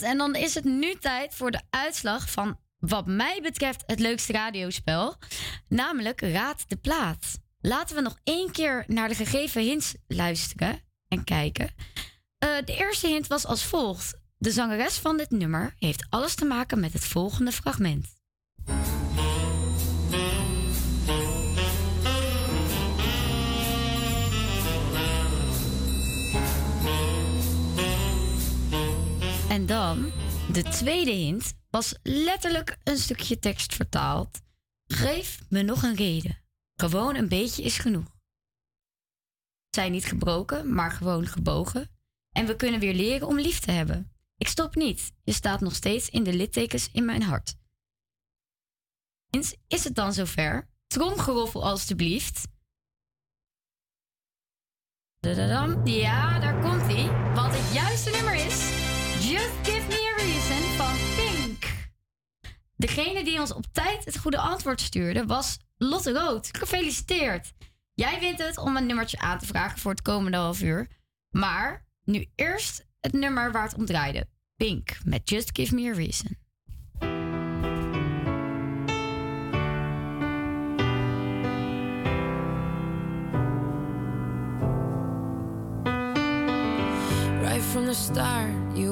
En dan is het nu tijd voor de uitslag van wat mij betreft het leukste radiospel. Namelijk Raad de Plaat. Laten we nog één keer naar de gegeven hints luisteren en kijken. Eh, de eerste hint was als volgt. De zangeres van dit nummer heeft alles te maken met het volgende fragment. En dan, de tweede hint was letterlijk een stukje tekst vertaald. Geef me nog een reden. Gewoon een beetje is genoeg. Zijn niet gebroken, maar gewoon gebogen. En we kunnen weer leren om lief te hebben. Ik stop niet. Je staat nog steeds in de littekens in mijn hart. Is het dan zover? Tromgeroffel alstublieft. Ja, daar komt hij. Want het juiste nummer is Just Give Me a Reason van Pink. Degene die ons op tijd het goede antwoord stuurde was Lotte Rood. Gefeliciteerd. Jij wint het om een nummertje aan te vragen voor het komende half uur. Maar nu eerst het nummer waar het om draaide. Pink met Just Give Me a Reason. Right from the start, you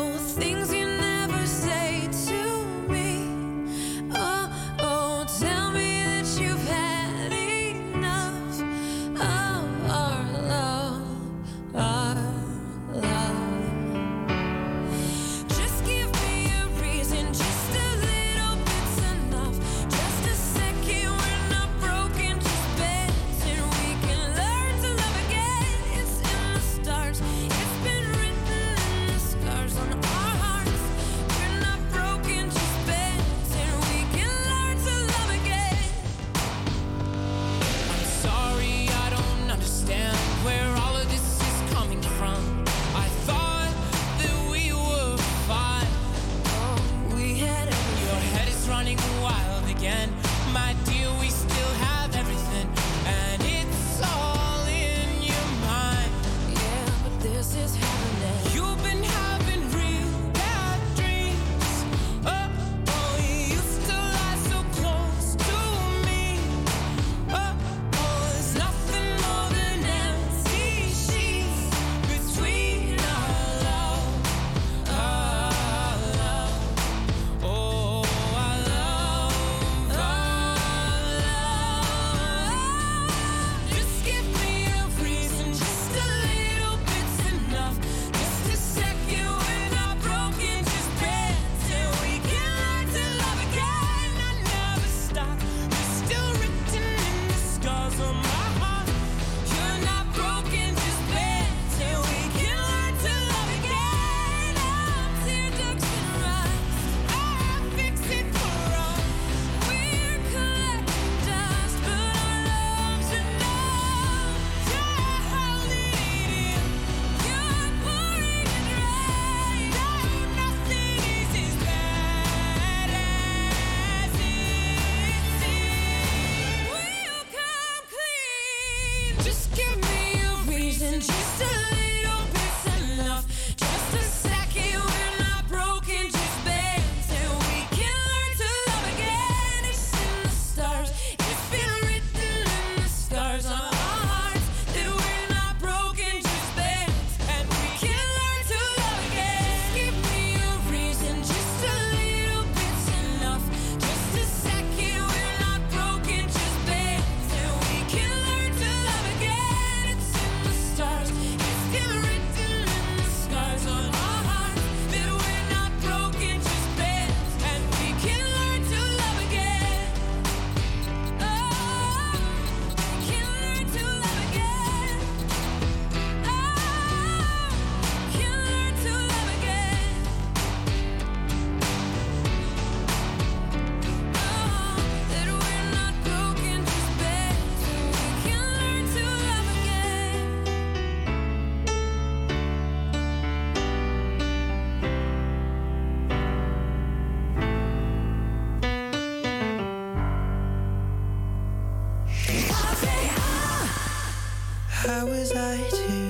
How was I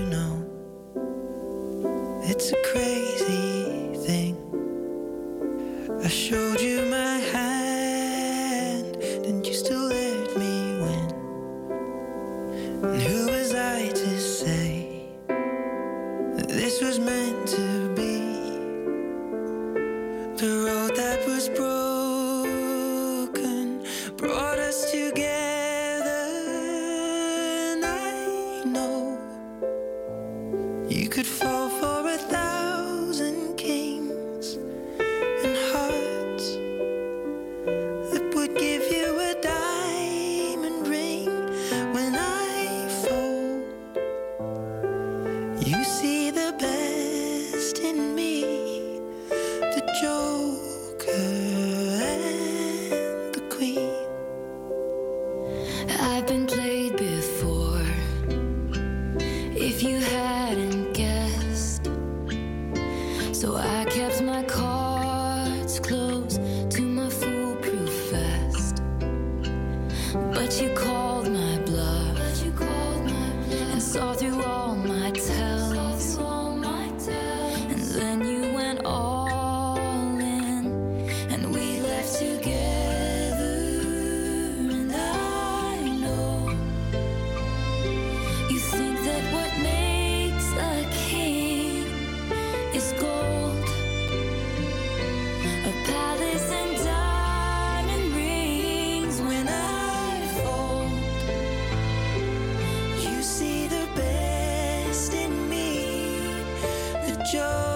the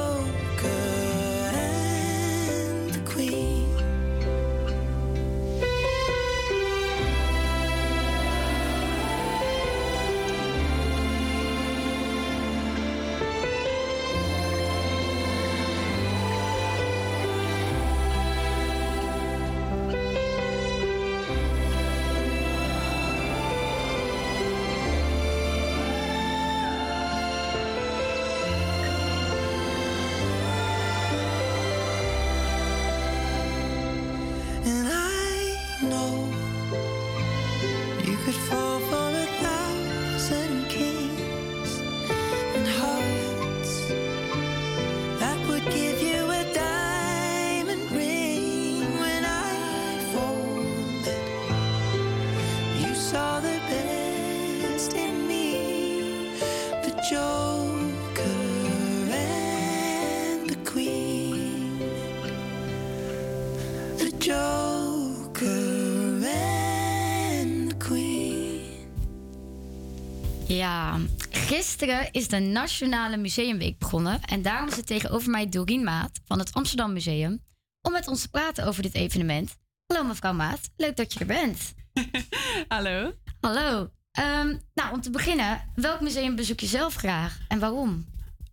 Ja, gisteren is de Nationale Museumweek begonnen. En daarom zit tegenover mij Dorien Maat van het Amsterdam Museum. Om met ons te praten over dit evenement. Hallo mevrouw Maat, leuk dat je er bent. <laughs> Hallo. Hallo. Ehm, nou, om te beginnen, welk museum bezoek je zelf graag en waarom?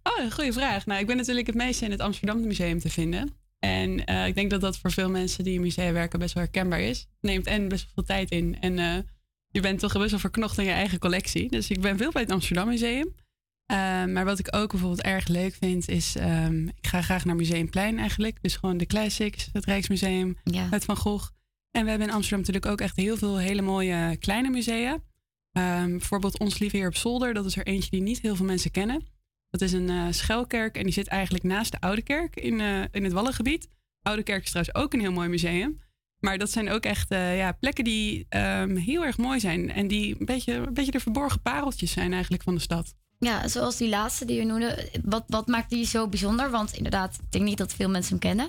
Oh, een goede vraag. Nou, ik ben natuurlijk het meeste in het Amsterdam Museum te vinden. En eh, ik denk dat dat voor veel mensen die in musea werken best wel herkenbaar is. Het neemt en best wel veel tijd in. En eh, je bent toch best wel verknocht in je eigen collectie. Dus ik ben veel bij het Amsterdam Museum. Eh, maar wat ik ook bijvoorbeeld erg leuk vind, is... ehm, ik ga graag naar Museumplein eigenlijk. Dus gewoon de classics, het Rijksmuseum, het Van Gogh. En we hebben in Amsterdam natuurlijk ook echt heel veel hele mooie kleine musea. Ehm, bijvoorbeeld Ons Lieve Heer op Zolder. Dat is er eentje die niet heel veel mensen kennen. Dat is een eh schuilkerk en die zit eigenlijk naast de Oude Kerk in, eh, in het Wallengebied. Oude Kerk is trouwens ook een heel mooi museum. Maar dat zijn ook echt eh, ja, plekken die ehm, heel erg mooi zijn. En die een beetje, een beetje de verborgen pareltjes zijn eigenlijk van de stad. Ja, zoals die laatste die je noemde. Wat, wat maakt die zo bijzonder? Want inderdaad, ik denk niet dat veel mensen hem kennen.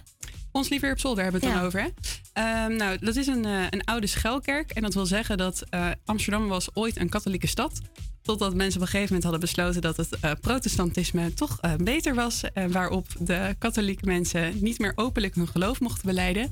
Ons Lieve op Zolder hebben we het Ja. dan over. Hè? Ehm, nou, dat is een, eh, een oude schuilkerk. En dat wil zeggen dat eh, Amsterdam was ooit een katholieke stad. Totdat mensen op een gegeven moment hadden besloten dat het protestantisme toch beter was. En waarop de katholieke mensen niet meer openlijk hun geloof mochten beleiden.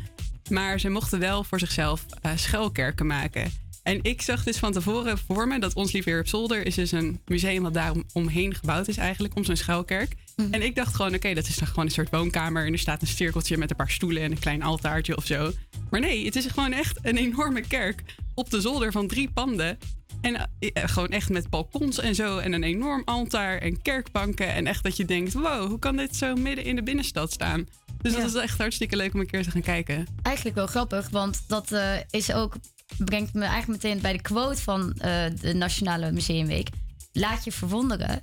Maar ze mochten wel voor zichzelf eh, schuilkerken maken. En ik zag dus van tevoren voor me dat Ons Lieve Heer op Zolder is dus een museum wat daar omheen gebouwd is eigenlijk, om zo'n schuilkerk. En ik dacht gewoon, oké, dat is dan gewoon een soort woonkamer en er staat een cirkeltje met een paar stoelen en een klein altaartje of zo. Maar nee, het is gewoon echt een enorme kerk op de zolder van drie panden. En eh, eh, gewoon echt met balkons en zo en een enorm altaar en kerkbanken. En echt dat je denkt, wow, hoe kan dit zo midden in de binnenstad staan? Dus dat is echt hartstikke leuk om een keer te gaan kijken. Eigenlijk wel grappig, want dat eh, is ook, brengt me eigenlijk meteen bij de quote van eh, de Nationale Museumweek. laat je verwonderen.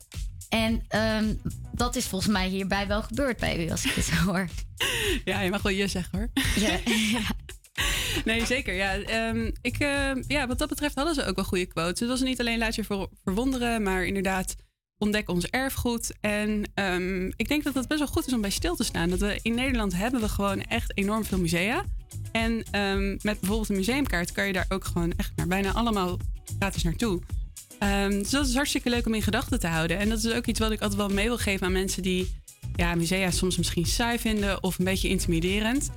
En ehm, dat is volgens mij hierbij wel gebeurd bij u, als ik het zo <laughs> hoor. Ja, je mag wel je zeggen hoor. <laughs> Ja, Nee, zeker. Ja, ehm, ik, eh, ja, wat dat betreft hadden ze ook wel goede quotes. Het was niet alleen laat je ver- verwonderen, maar inderdaad ontdek ons erfgoed. En ehm, ik denk dat het best wel goed is om bij stil te staan. Dat we in Nederland hebben we gewoon echt enorm veel musea. En ehm, met bijvoorbeeld een museumkaart kan je daar ook gewoon echt naar bijna allemaal gratis naartoe. Ehm, dus dat is hartstikke leuk om in gedachten te houden. En dat is ook iets wat ik altijd wel mee wil geven aan mensen die ja, musea soms misschien saai vinden of een beetje intimiderend.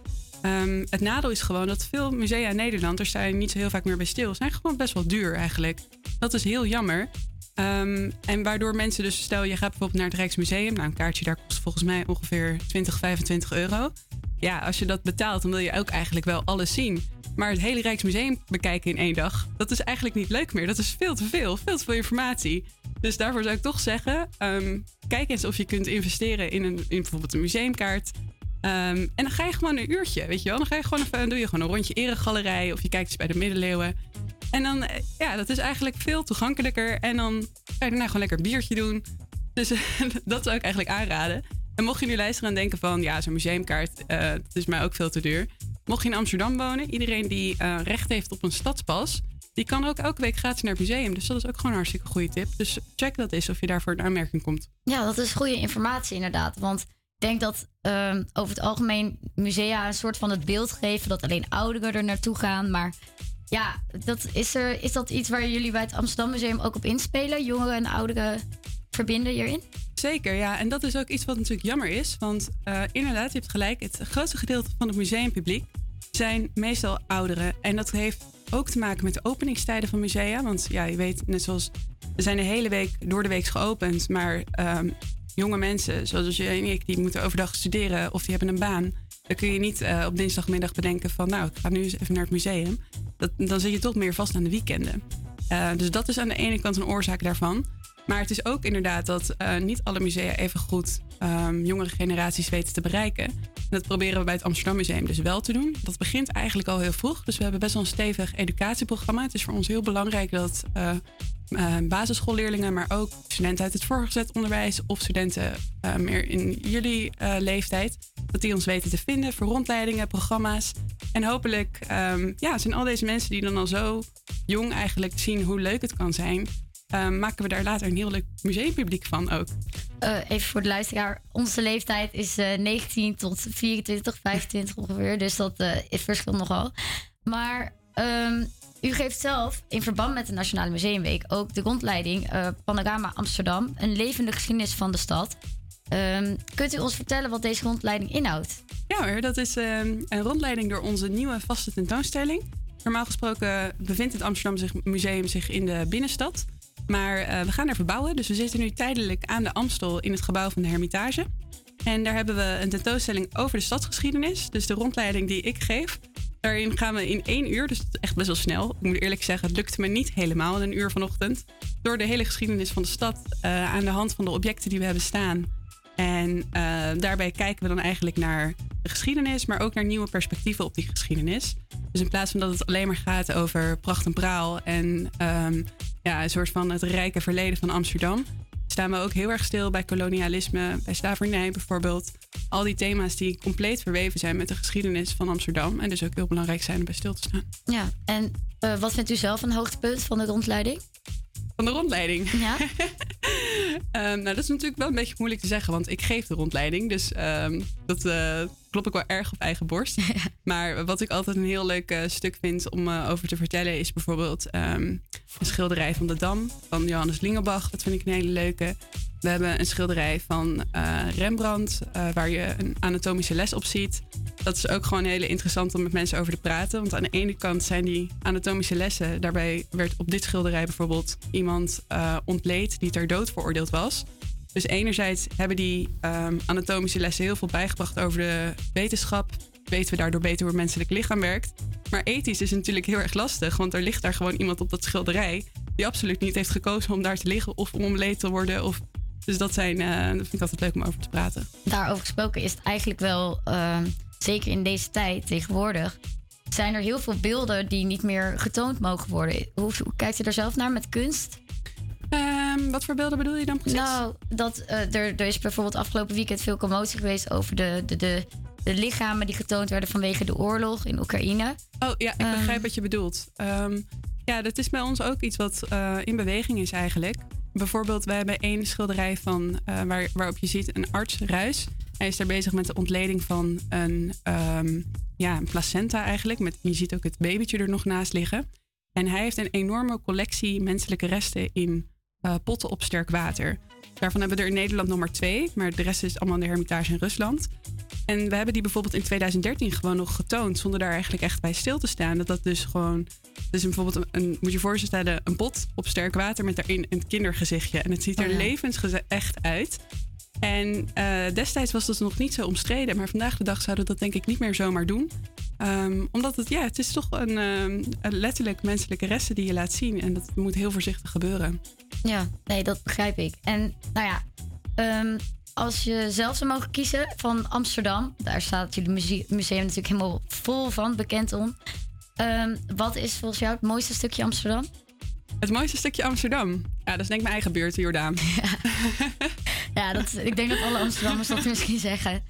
Het nadeel is gewoon dat veel musea in Nederland, sta je niet zo heel vaak meer bij stil, zijn gewoon best wel duur eigenlijk. Dat is heel jammer. Ehm, en waardoor mensen dus, stel je gaat bijvoorbeeld naar het Rijksmuseum, nou een kaartje daar kost volgens mij ongeveer 20, 25 euro. Ja, als je dat betaalt, dan wil je ook eigenlijk wel alles zien. Maar het hele Rijksmuseum bekijken in één dag, dat is eigenlijk niet leuk meer. Dat is veel te veel, veel te veel informatie. Dus daarvoor zou ik toch zeggen, ehm, kijk eens of je kunt investeren in, een, in bijvoorbeeld een museumkaart. Ehm, en dan ga je gewoon een uurtje, weet je wel. Dan ga je gewoon even, doe je gewoon een rondje eregalerij of je kijkt eens bij de middeleeuwen. En dan, eh, ja, dat is eigenlijk veel toegankelijker. En dan kan je daarna gewoon lekker een biertje doen. Dus <laughs> dat zou ik eigenlijk aanraden. En mocht je nu luisteren en denken van, ja, zo'n museumkaart, eh dat is mij ook veel te duur. Mocht je in Amsterdam wonen, iedereen die eh, recht heeft op een stadspas, die kan ook elke week gratis naar het museum. Dus dat is ook gewoon een hartstikke goede tip. Dus check dat eens of je daarvoor in aanmerking komt. Ja, dat is goede informatie inderdaad. Want ik denk dat ehm, over het algemeen musea een soort van het beeld geven dat alleen ouderen er naartoe gaan. Maar ja, dat is, er, is dat iets waar jullie bij het Amsterdam Museum ook op inspelen? Jongeren en ouderen verbinden hierin? Zeker, ja. En dat is ook iets wat natuurlijk jammer is. Want eh, inderdaad, je hebt gelijk. Het grootste gedeelte van het museumpubliek zijn meestal ouderen. En dat heeft ook te maken met de openingstijden van musea. Want ja, je weet, net zoals... We zijn de hele week door de week geopend. Maar ehm, jonge mensen, zoals jij en ik, die moeten overdag studeren of die hebben een baan. Dan kun je niet eh, op dinsdagmiddag bedenken van... nou, ik ga nu eens even naar het museum. Dat, dan zit je toch meer vast aan de weekenden. Eh, dus dat is aan de ene kant een oorzaak daarvan. Maar het is ook inderdaad dat eh, niet alle musea even goed ehm, jongere generaties weten te bereiken. Dat proberen we bij het Amsterdam Museum dus wel te doen. Dat begint eigenlijk al heel vroeg. Dus we hebben best wel een stevig educatieprogramma. Het is voor ons heel belangrijk dat eh, eh, basisschoolleerlingen, maar ook studenten uit het voorgezet onderwijs of studenten eh, meer in jullie leeftijd, dat die ons weten te vinden voor rondleidingen, programma's. En hopelijk ehm, ja, zijn al deze mensen die dan al zo jong eigenlijk zien hoe leuk het kan zijn, ehm, maken we daar later een heel leuk museumpubliek van ook. Eh, even voor de luisteraar. Onze leeftijd is eh, 19 tot 24, 25 ongeveer. Dus dat eh is verschilt nogal. Maar ehm, u geeft zelf in verband met de Nationale Museumweek ook de rondleiding eh, Panorama Amsterdam. Een levende geschiedenis van de stad. Ehm, kunt u ons vertellen wat deze rondleiding inhoudt? Ja hoor, dat is een rondleiding door onze nieuwe vaste tentoonstelling. Normaal gesproken bevindt het Amsterdam Museum zich in de binnenstad. Maar eh, we gaan er verbouwen, dus we zitten nu tijdelijk aan de Amstel in het gebouw van de Hermitage. En daar hebben we een tentoonstelling over de stadsgeschiedenis. Dus de rondleiding die ik geef. Daarin gaan we in één uur, dus is echt best wel snel. Ik moet eerlijk zeggen, het lukte me niet helemaal in een uur vanochtend. Door de hele geschiedenis van de stad eh, aan de hand van de objecten die we hebben staan. En eh, daarbij kijken we dan eigenlijk naar de geschiedenis, maar ook naar nieuwe perspectieven op die geschiedenis. Dus in plaats van dat het alleen maar gaat over pracht en praal en ehm, ja, een soort van het rijke verleden van Amsterdam, staan we ook heel erg stil bij kolonialisme, bij slavernij bijvoorbeeld. Al die thema's die compleet verweven zijn met de geschiedenis van Amsterdam en dus ook heel belangrijk zijn om bij stil te staan. Ja, en eh, wat vindt u zelf een hoogtepunt van de rondleiding? Van de rondleiding? Ja. <laughs> Ehm, nou, dat is natuurlijk wel een beetje moeilijk te zeggen, want ik geef de rondleiding. Dus ehm, dat eh, klop ik wel erg op eigen borst. <laughs> Maar wat ik altijd een heel leuk eh, stuk vind om eh, over te vertellen, is bijvoorbeeld ehm, een schilderij van de Dam van Johannes Lingelbach. Dat vind ik een hele leuke. We hebben een schilderij van eh, Rembrandt, waar je een anatomische les op ziet. Dat is ook gewoon heel interessant om met mensen over te praten. Want aan de ene kant zijn die anatomische lessen. Daarbij werd op dit schilderij bijvoorbeeld iemand ontleed die ter dood veroordeeld was. Dus enerzijds hebben die ehm, anatomische lessen heel veel bijgebracht over de wetenschap. Weten we daardoor beter hoe het menselijk lichaam werkt. Maar ethisch is natuurlijk heel erg lastig. Want er ligt daar gewoon iemand op dat schilderij. die absoluut niet heeft gekozen om daar te liggen. of om omleed te worden. Of... Dus dat, zijn, eh, dat vind ik altijd leuk om over te praten. Daarover gesproken is het eigenlijk wel, ehm, zeker in deze tijd tegenwoordig, zijn er heel veel beelden die niet meer getoond mogen worden. Hoe, kijkt u daar zelf naar met kunst? Ehm, wat voor beelden bedoel je dan precies? Nou, dat, eh, er, er is bijvoorbeeld afgelopen weekend veel commotie geweest over de, de, de, de lichamen die getoond werden vanwege de oorlog in Oekraïne. Oh ja, ik begrijp wat je bedoelt. Ehm, ja, dat is bij ons ook iets wat eh, in beweging is eigenlijk. Bijvoorbeeld, we hebben één schilderij van, eh, waar, waarop je ziet een arts, Ruis. Hij is daar bezig met de ontleding van een, ehm, ja, een placenta eigenlijk. Met, je ziet ook het babytje er nog naast liggen. En hij heeft een enorme collectie menselijke resten in eh, potten op sterk water. Daarvan hebben we er in Nederland nog maar twee. Maar de rest is allemaal in de Hermitage in Rusland. En we hebben die bijvoorbeeld in 2013 gewoon nog getoond. Zonder daar eigenlijk echt bij stil te staan. Dat dat dus gewoon... Dus bijvoorbeeld, een, een- moet je je voorstellen, een pot op sterk water met daarin een kindergezichtje. En het ziet er Oh ja. levensgeecht uit. En eh, destijds was dat nog niet zo omstreden. Maar vandaag de dag zouden we dat denk ik niet meer zomaar doen. Ehm, omdat het, ja, het is toch een, ehm, een letterlijk menselijke resten die je laat zien. En dat moet heel voorzichtig gebeuren. Ja, nee, dat begrijp ik. En nou ja, ehm, als je zelf zou mogen kiezen van Amsterdam, daar staat jullie muse- museum natuurlijk helemaal vol van, bekend om. Wat is volgens jou het mooiste stukje Amsterdam? Het mooiste stukje Amsterdam. Ja, dat is denk ik mijn eigen buurt, Jordaan. <laughs> Ja, dat, ik denk dat alle Amsterdammers dat misschien zeggen.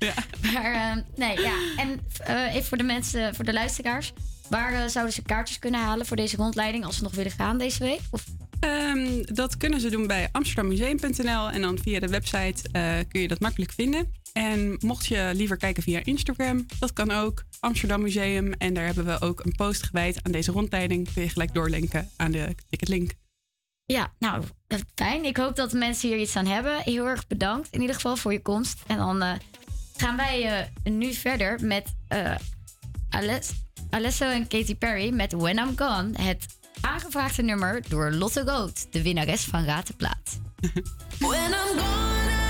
Maar ehm, nee, ja. En eh, even voor de mensen, voor de luisteraars. Waar eh, zouden ze kaartjes kunnen halen voor deze rondleiding als ze nog willen gaan deze week? Of Ehm, dat kunnen ze doen bij amsterdammuseum.nl. En dan via de website eh, kun je dat makkelijk vinden. En mocht je liever kijken via Instagram, dat kan ook. Amsterdam Museum. En daar hebben we ook een post gewijd aan deze rondleiding. Kun je gelijk doorlinken aan de ticketlink. Ja, nou, eh, fijn. Ik hoop dat de mensen hier iets aan hebben. Heel erg bedankt in ieder geval voor je komst. En dan eh, gaan wij eh, nu verder met eh, Ales- Alesso en Katy Perry met When I'm Gone. Het aangevraagde nummer door Lotte Goot, de winnares van Raad de Plaat. <laughs> <laughs> When I'm gone,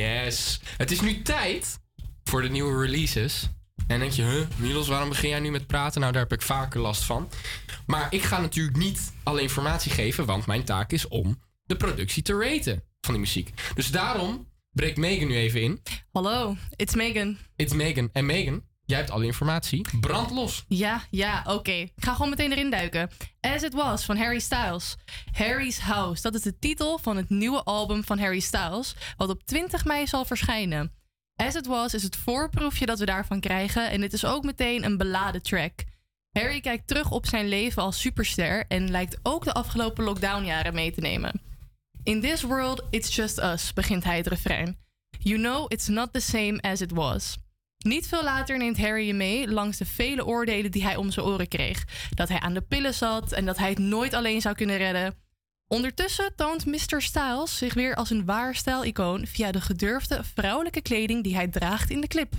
Yes. Het is nu tijd voor de nieuwe releases. En denk je, huh, Milos, waarom begin jij nu met praten? Nou, daar heb ik vaker last van. Maar ik ga natuurlijk niet alle informatie geven, want mijn taak is om de productie te raten van die muziek. Dus daarom breekt Megan nu even in. Hallo, it's Megan. It's Megan. En Megan, Jij hebt alle informatie. Brand los. Ja, ja, oké. Ik ga gewoon meteen erin duiken. As It Was van Harry Styles. Harry's House, dat is de titel van het nieuwe album van Harry Styles, wat op 20 mei zal verschijnen. As It Was is het voorproefje dat we daarvan krijgen en dit is ook meteen een beladen track. Harry kijkt terug op zijn leven als superster en lijkt ook de afgelopen lockdownjaren mee te nemen. In this world, it's just us, begint hij het refrein. You know it's not the same as it was. Niet veel later neemt Harry je mee langs de vele oordelen die hij om zijn oren kreeg. Dat hij aan de pillen zat en dat hij het nooit alleen zou kunnen redden. Ondertussen toont Mr. Styles zich weer als een waar stijlicoon via de gedurfde vrouwelijke kleding die hij draagt in de clip.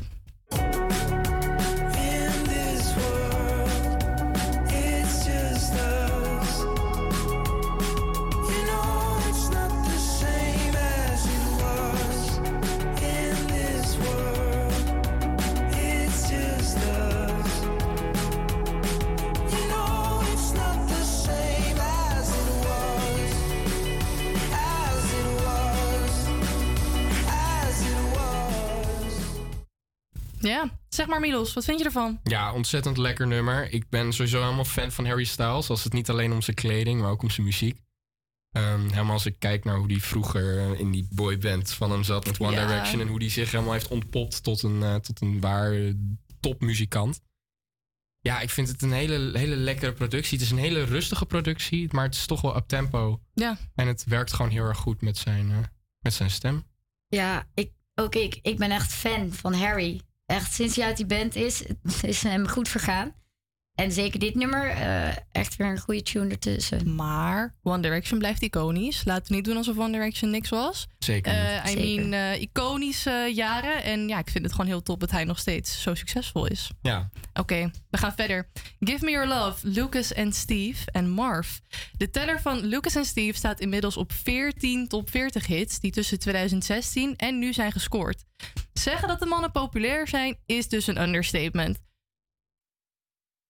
Ja, zeg maar Milos, wat vind je ervan? Ja, ontzettend lekker nummer. Ik ben sowieso helemaal fan van Harry Styles. Als het niet alleen om zijn kleding, maar ook om zijn muziek. Ehm, helemaal als ik kijk naar hoe die vroeger eh, in die boyband van hem zat met One Ja. Direction. En hoe die zich helemaal heeft ontpopt tot een, eh, tot een waar eh, topmuzikant. Ja, ik vind het een hele, hele lekkere productie. Het is een hele rustige productie, maar het is toch wel up tempo. Ja. En het werkt gewoon heel erg goed met zijn, eh, met zijn stem. Ja, ik, ook ik. Ik ben echt fan van Harry. Echt sinds hij uit die band is, het <laughs> is hem goed vergaan. En zeker dit nummer, eh, echt weer een goede tune ertussen. Maar One Direction blijft iconisch. Laten we niet doen alsof One Direction niks was. Zeker. Eh, I Zeker. mean, eh, iconische jaren. En ja, ik vind het gewoon heel top dat hij nog steeds zo succesvol is. Ja. Oké, we gaan verder. Give Me Your Love, Lucas en Steve en Marv. De teller van Lucas en Steve staat inmiddels op 14 top 40 hits... die tussen 2016 en nu zijn gescoord. Zeggen dat de mannen populair zijn is dus een understatement.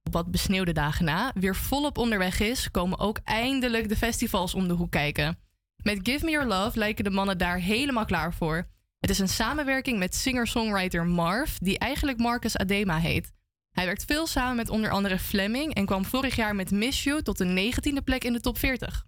Op wat besneeuwde dagen na weer volop onderweg is... komen ook eindelijk de festivals om de hoek kijken. Met Give Me Your Love lijken de mannen daar helemaal klaar voor. Het is een samenwerking met singer-songwriter Marv... die eigenlijk Marcus Adema heet... Hij werkt veel samen met onder andere Fleming en kwam vorig jaar met Miss You tot de 19e plek in de top 40.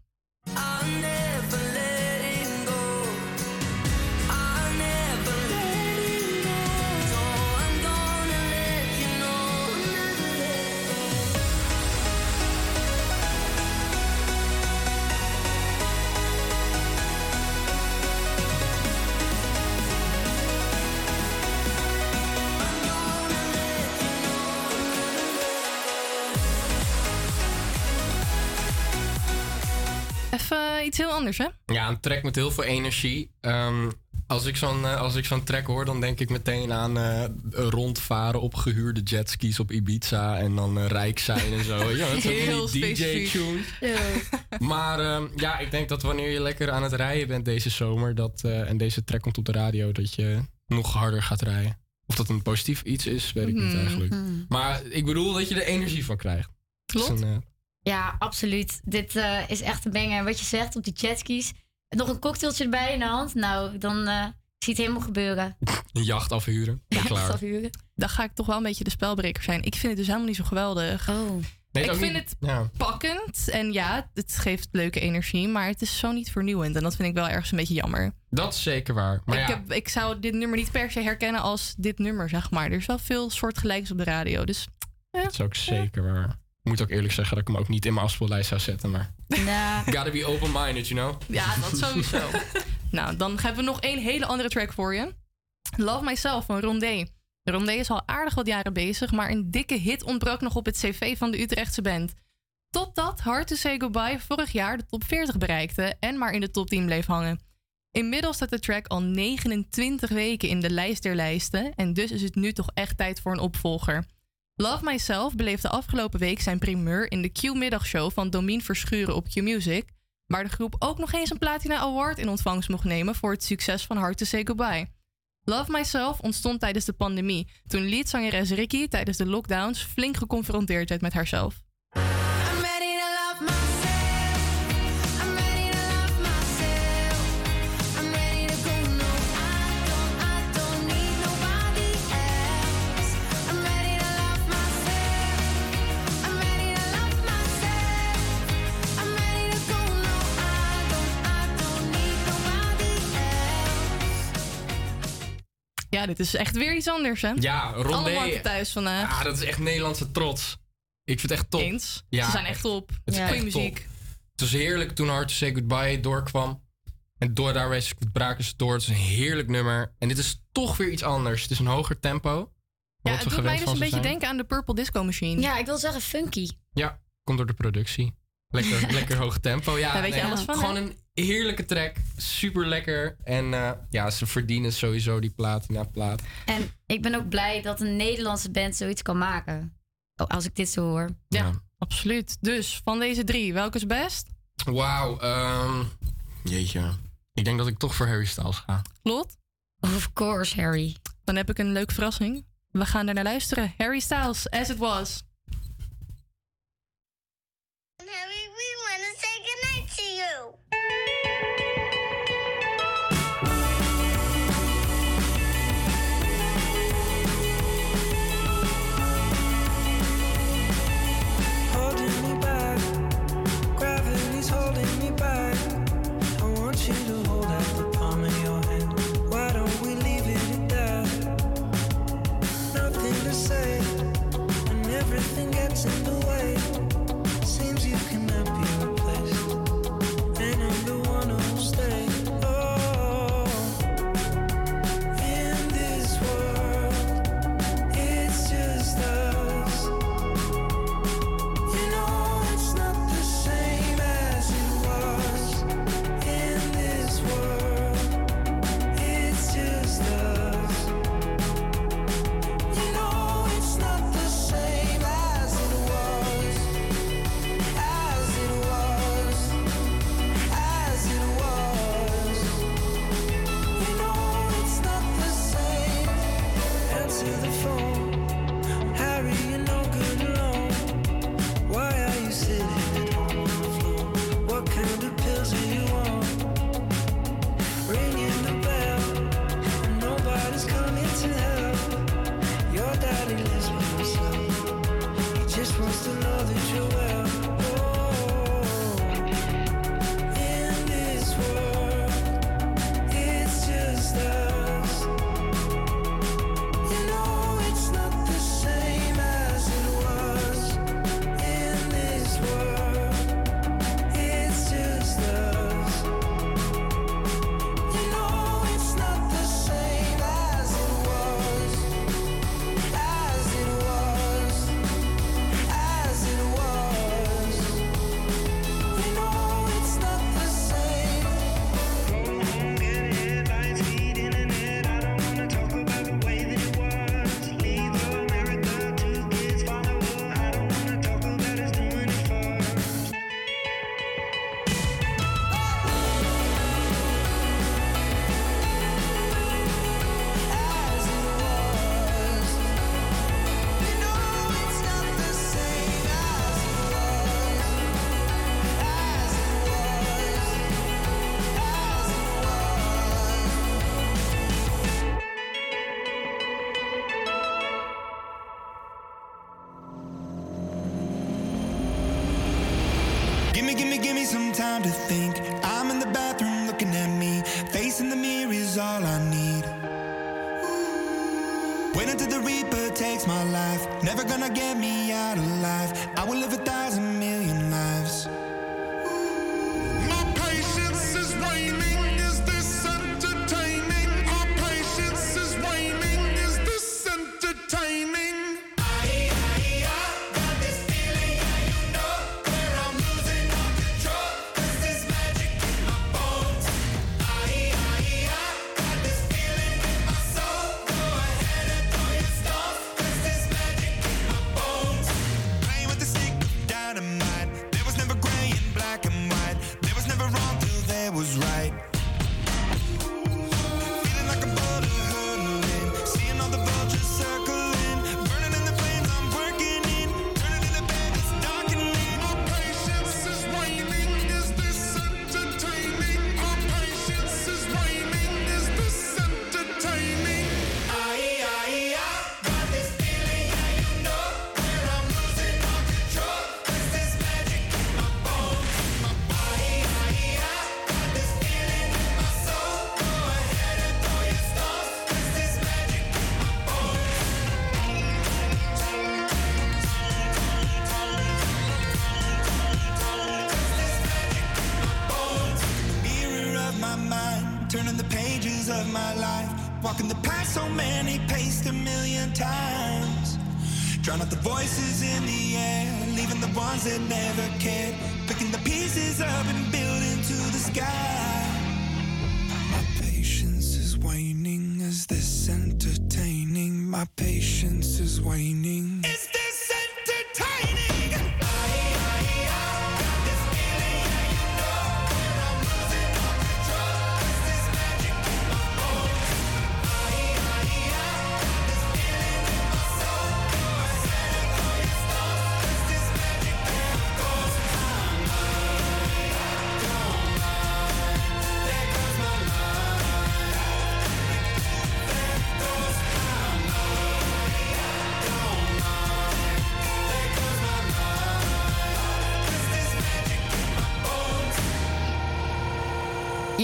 Even eh, iets heel anders, hè? Ja, een track met heel veel energie. Ehm, als ik zo'n eh, als ik zo'n track hoor, dan denk ik meteen aan eh, rondvaren op gehuurde jetskis op Ibiza. En dan rijk zijn en zo. <laughs> Ja, dat zijn Heel. DJ-tunes. Maar ehm, ja, ik denk dat wanneer je lekker aan het rijden bent deze zomer... Dat, en deze track komt op de radio, dat je nog harder gaat rijden. Of dat een positief iets is, weet ik niet Mhm. eigenlijk. Maar ik bedoel dat je er energie van krijgt. Klopt. Is eh, Ja, absoluut. Dit eh, is echt een banger. En wat je zegt op die jetskis. Nog een cocktailtje erbij in de hand. Nou, dan eh zie je het helemaal gebeuren. <laughs> een jacht afhuren. Ja, klaar. Afhuren. Dan ga ik toch wel een beetje de spelbreker zijn. Ik vind het dus helemaal niet zo geweldig. Oh. Nee, ik vind niet- het ja. pakkend. En ja, het geeft leuke energie. Maar het is zo niet vernieuwend. En dat vind ik wel ergens een beetje jammer. Dat is zeker waar. Maar ik, ja, heb, ik zou dit nummer niet per se herkennen als dit nummer, zeg maar. Er is wel veel soortgelijks op de radio. Dus dat is ook zeker waar. Ik moet ook eerlijk zeggen dat ik hem ook niet in mijn afspeellijst zou zetten. Maar Nou, <laughs> gotta be open-minded, you know? Ja, dat sowieso. <laughs> nou, dan hebben we nog één hele andere track voor je. Love Myself van Rondé. Rondé is al aardig wat jaren bezig, maar een dikke hit ontbrak nog op het cv van de Utrechtse band. Totdat Hard to Say Goodbye vorig jaar de top 40 bereikte en maar in de top 10 bleef hangen. Inmiddels staat de track al 29 weken in de lijst der lijsten en dus is het nu toch echt tijd voor een opvolger. Love Myself beleefde afgelopen week zijn primeur in de Q-middagshow van Domien Verschuren op Q-Music, waar de groep ook nog eens een Platina Award in ontvangst mocht nemen voor het succes van Hard to Say Goodbye. Love Myself ontstond tijdens de pandemie, toen leadzangeres Ricky tijdens de lockdowns flink geconfronteerd werd met haarzelf. Ja, dit is echt weer iets anders, hè? Ja, Rondé. Allemaal thuis vandaag. Ja, dat is echt Nederlandse trots. Ik vind het echt top. Eens. Ja, Ze zijn echt top. Het is muziek. top. Het was heerlijk toen Hard to Say Goodbye doorkwam. En door daar wees ik het braken ze door. Het is een heerlijk nummer. En dit is toch weer iets anders. Het is een hoger tempo. Ja, het doet mij dus een beetje zijn. denken aan de Purple Disco Machine. Ja, ik wil zeggen funky. Ja, komt door de productie. Lekker, lekker hoog tempo. Ja, Daar weet je nee, alles van, Gewoon hè? een heerlijke track. Super lekker. En eh, ja, ze verdienen sowieso die platina plaat. En ik ben ook blij dat een Nederlandse band zoiets kan maken. Oh, als ik dit zo hoor. Ja, absoluut. Dus van deze drie, welke is best? Wauw. ehm, jeetje. Ik denk dat ik toch voor Harry Styles ga. Lot? Of course, Harry. Dan heb ik een leuke verrassing. We gaan er naar luisteren. Harry Styles, As It Was. Harry, everything gets in the way.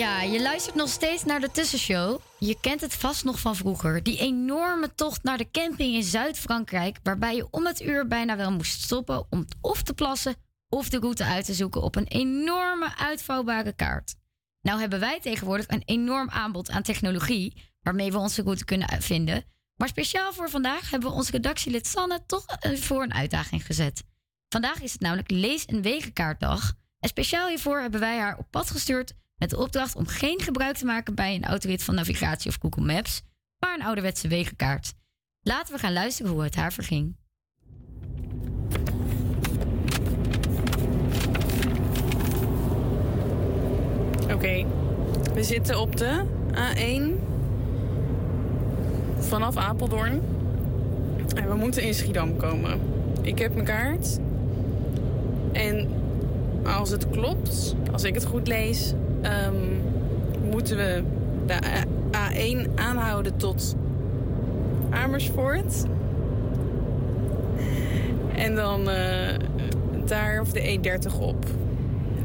Je luistert nog steeds naar de tussenshow. Je kent het vast nog van vroeger. Die enorme tocht naar de camping in Zuid-Frankrijk, waarbij je om het uur bijna wel moest stoppen om of te plassen of de route uit te zoeken op een enorme uitvouwbare kaart. Nou hebben wij tegenwoordig een enorm aanbod aan technologie waarmee we onze route kunnen vinden. Maar speciaal voor vandaag hebben we ons redactielid Sanne toch voor een uitdaging gezet. Vandaag is het namelijk lees- en wegenkaartdag. En speciaal hiervoor hebben wij haar op pad gestuurd met de opdracht om geen gebruik te maken bij een autorit van navigatie of Google Maps, maar een ouderwetse wegenkaart. Laten we gaan luisteren hoe het haar verging. Oké, we zitten op de A1 vanaf Apeldoorn. En we moeten in Schiedam komen. Ik heb mijn kaart. En als het klopt, als ik het goed lees, ehm, moeten we de A- A1 aanhouden tot Amersfoort. En dan eh, daar of de E30 op.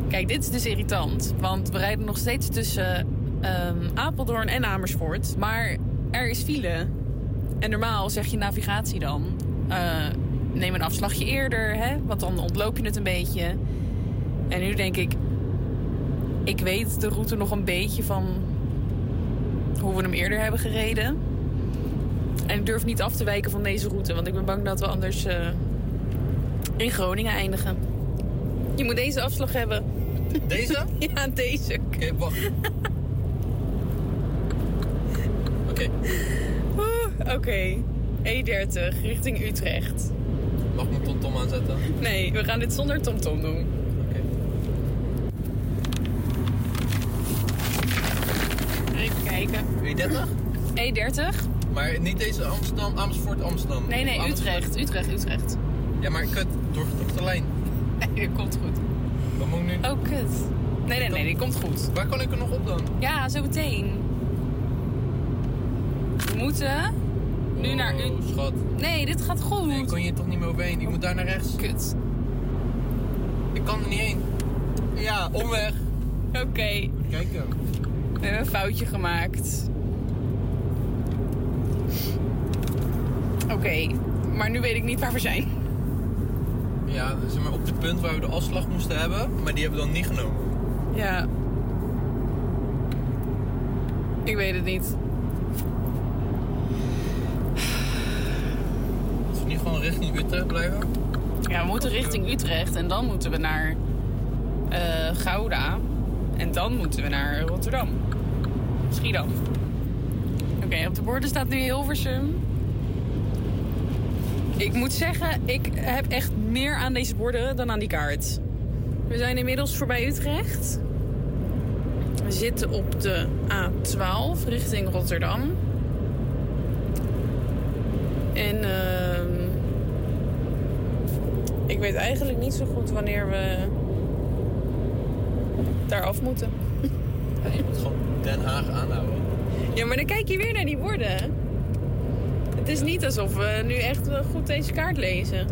Kijk, dit is dus irritant. Want we rijden nog steeds tussen ehm, Apeldoorn en Amersfoort. Maar er is file. En normaal zeg je navigatie dan. eh, neem een afslagje eerder, hè? Want dan ontloop je het een beetje. En nu denk ik... Ik weet de route nog een beetje van... hoe we hem eerder hebben gereden. En ik durf niet af te wijken van deze route. Want ik ben bang dat we anders eh, in Groningen eindigen. Je moet deze afslag hebben. Deze? <laughs> ja, deze. Oké, wacht. Oké. Oké. E30 richting Utrecht. Mag ik mijn tomtom aanzetten? Nee, we gaan dit zonder TomTom doen. Even kijken. E30? E30? Maar niet deze Amsterdam, Amersfoort, Amsterdam. Nee, nee. Utrecht. Utrecht, Utrecht. Ja, maar kut, doorgetrokken de lijn. Nee, dat komt goed. Wat moet ik nu? Oh, kut. Nee, nee, nee, die komt goed. Waar kan ik er nog op dan? Ja, zo meteen. We moeten nu naar Oh, Utrecht. schat. Nee, dit gaat goed. Nee, kon hier toch niet meer overheen. Ik moet daar naar rechts. Kut. Ik kan er niet heen. Ja, omweg. Oké. Kijken. We hebben een foutje gemaakt. Oké, maar nu weet ik niet waar we zijn. Ja, zeg maar op het punt waar we de afslag moesten hebben, maar die hebben we dan niet genomen. Ja. Ik weet het niet. Als we niet gewoon richting Utrecht blijven? Ja, we moeten richting Utrecht en dan moeten we naar eh, Gouda. En dan moeten we naar Rotterdam. Schiedam. Oké, op de borden staat nu Hilversum. Ik moet zeggen, ik heb echt meer aan deze borden dan aan die kaart. We zijn inmiddels voorbij Utrecht. We zitten op de A12 richting Rotterdam. En ehm ik weet eigenlijk niet zo goed wanneer we daar af moeten. Ja, je moet gewoon Den Haag aanhouden. Ja, maar dan kijk je weer naar die borden. Het is niet alsof we nu echt goed deze kaart lezen.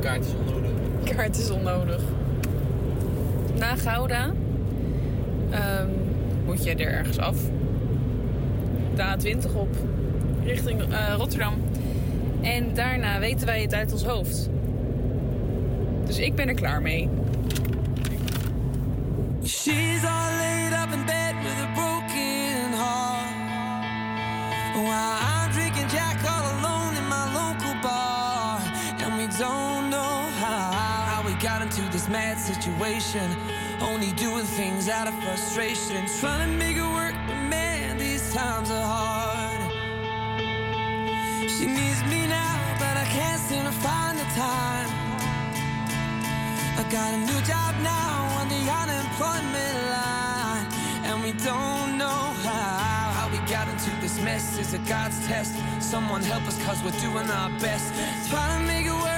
Kaart is onnodig. Kaart is onnodig. Na Gouda ehm, moet je er ergens af. De A20 op, richting eh, Rotterdam. En daarna weten wij het uit ons hoofd. Dus ik ben er klaar mee. She's situation. Only doing things out of frustration. Trying to make it work, but man, these times are hard. She needs me now, but I can't seem to find the time. I got a new job now on the unemployment line, and we don't know how, how we got into this mess. Is it God's test? Someone help us, cause we're doing our best. Trying to make it work,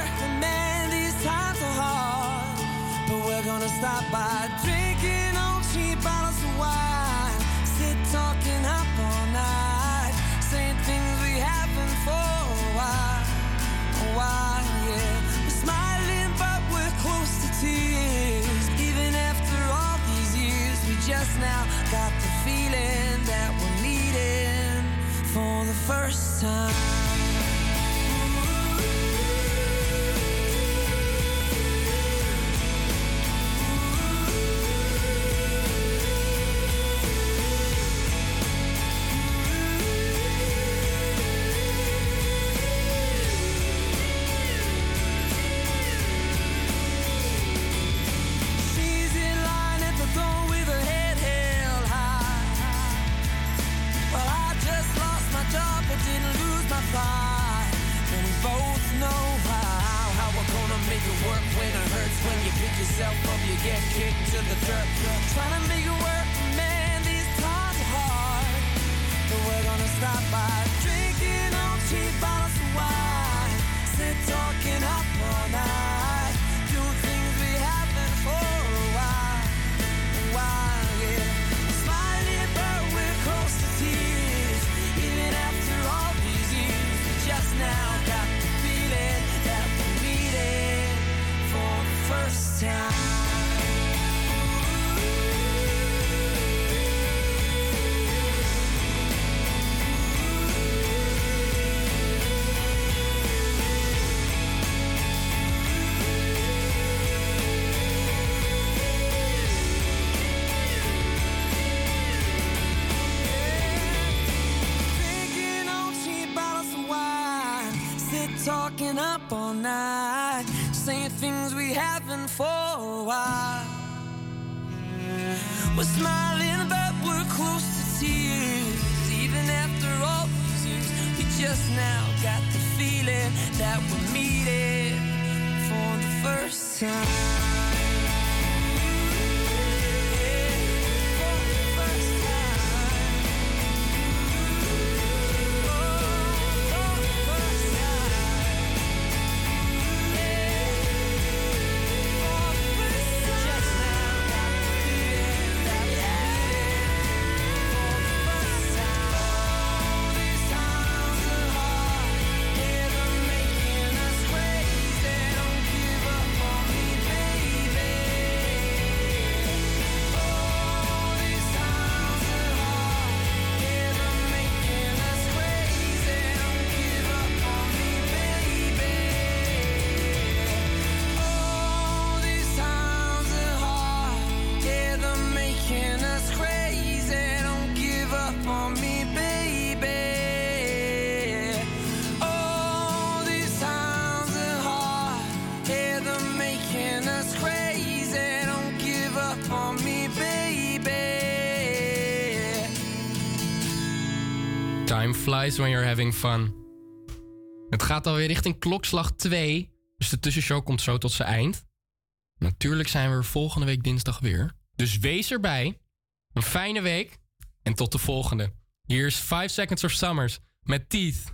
gonna stop by drinking on cheap bottles of wine. Sit talking up all night, saying things we haven't for a while. A while, yeah. We're smiling, but we're close to tears. Even after all these years, we just now got the feeling that we're meeting for the first time. When you're having fun. Het gaat alweer richting klokslag 2. Dus de tussenshow komt zo tot zijn eind. Natuurlijk zijn we er volgende week dinsdag weer. Dus wees erbij. Een fijne week. En tot de volgende. Hier is 5 Seconds of Summers met Teeth.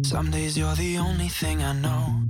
Some days the only thing I know.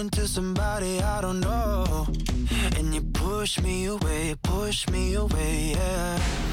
into somebody I don't know. And you push me away, push me away, yeah.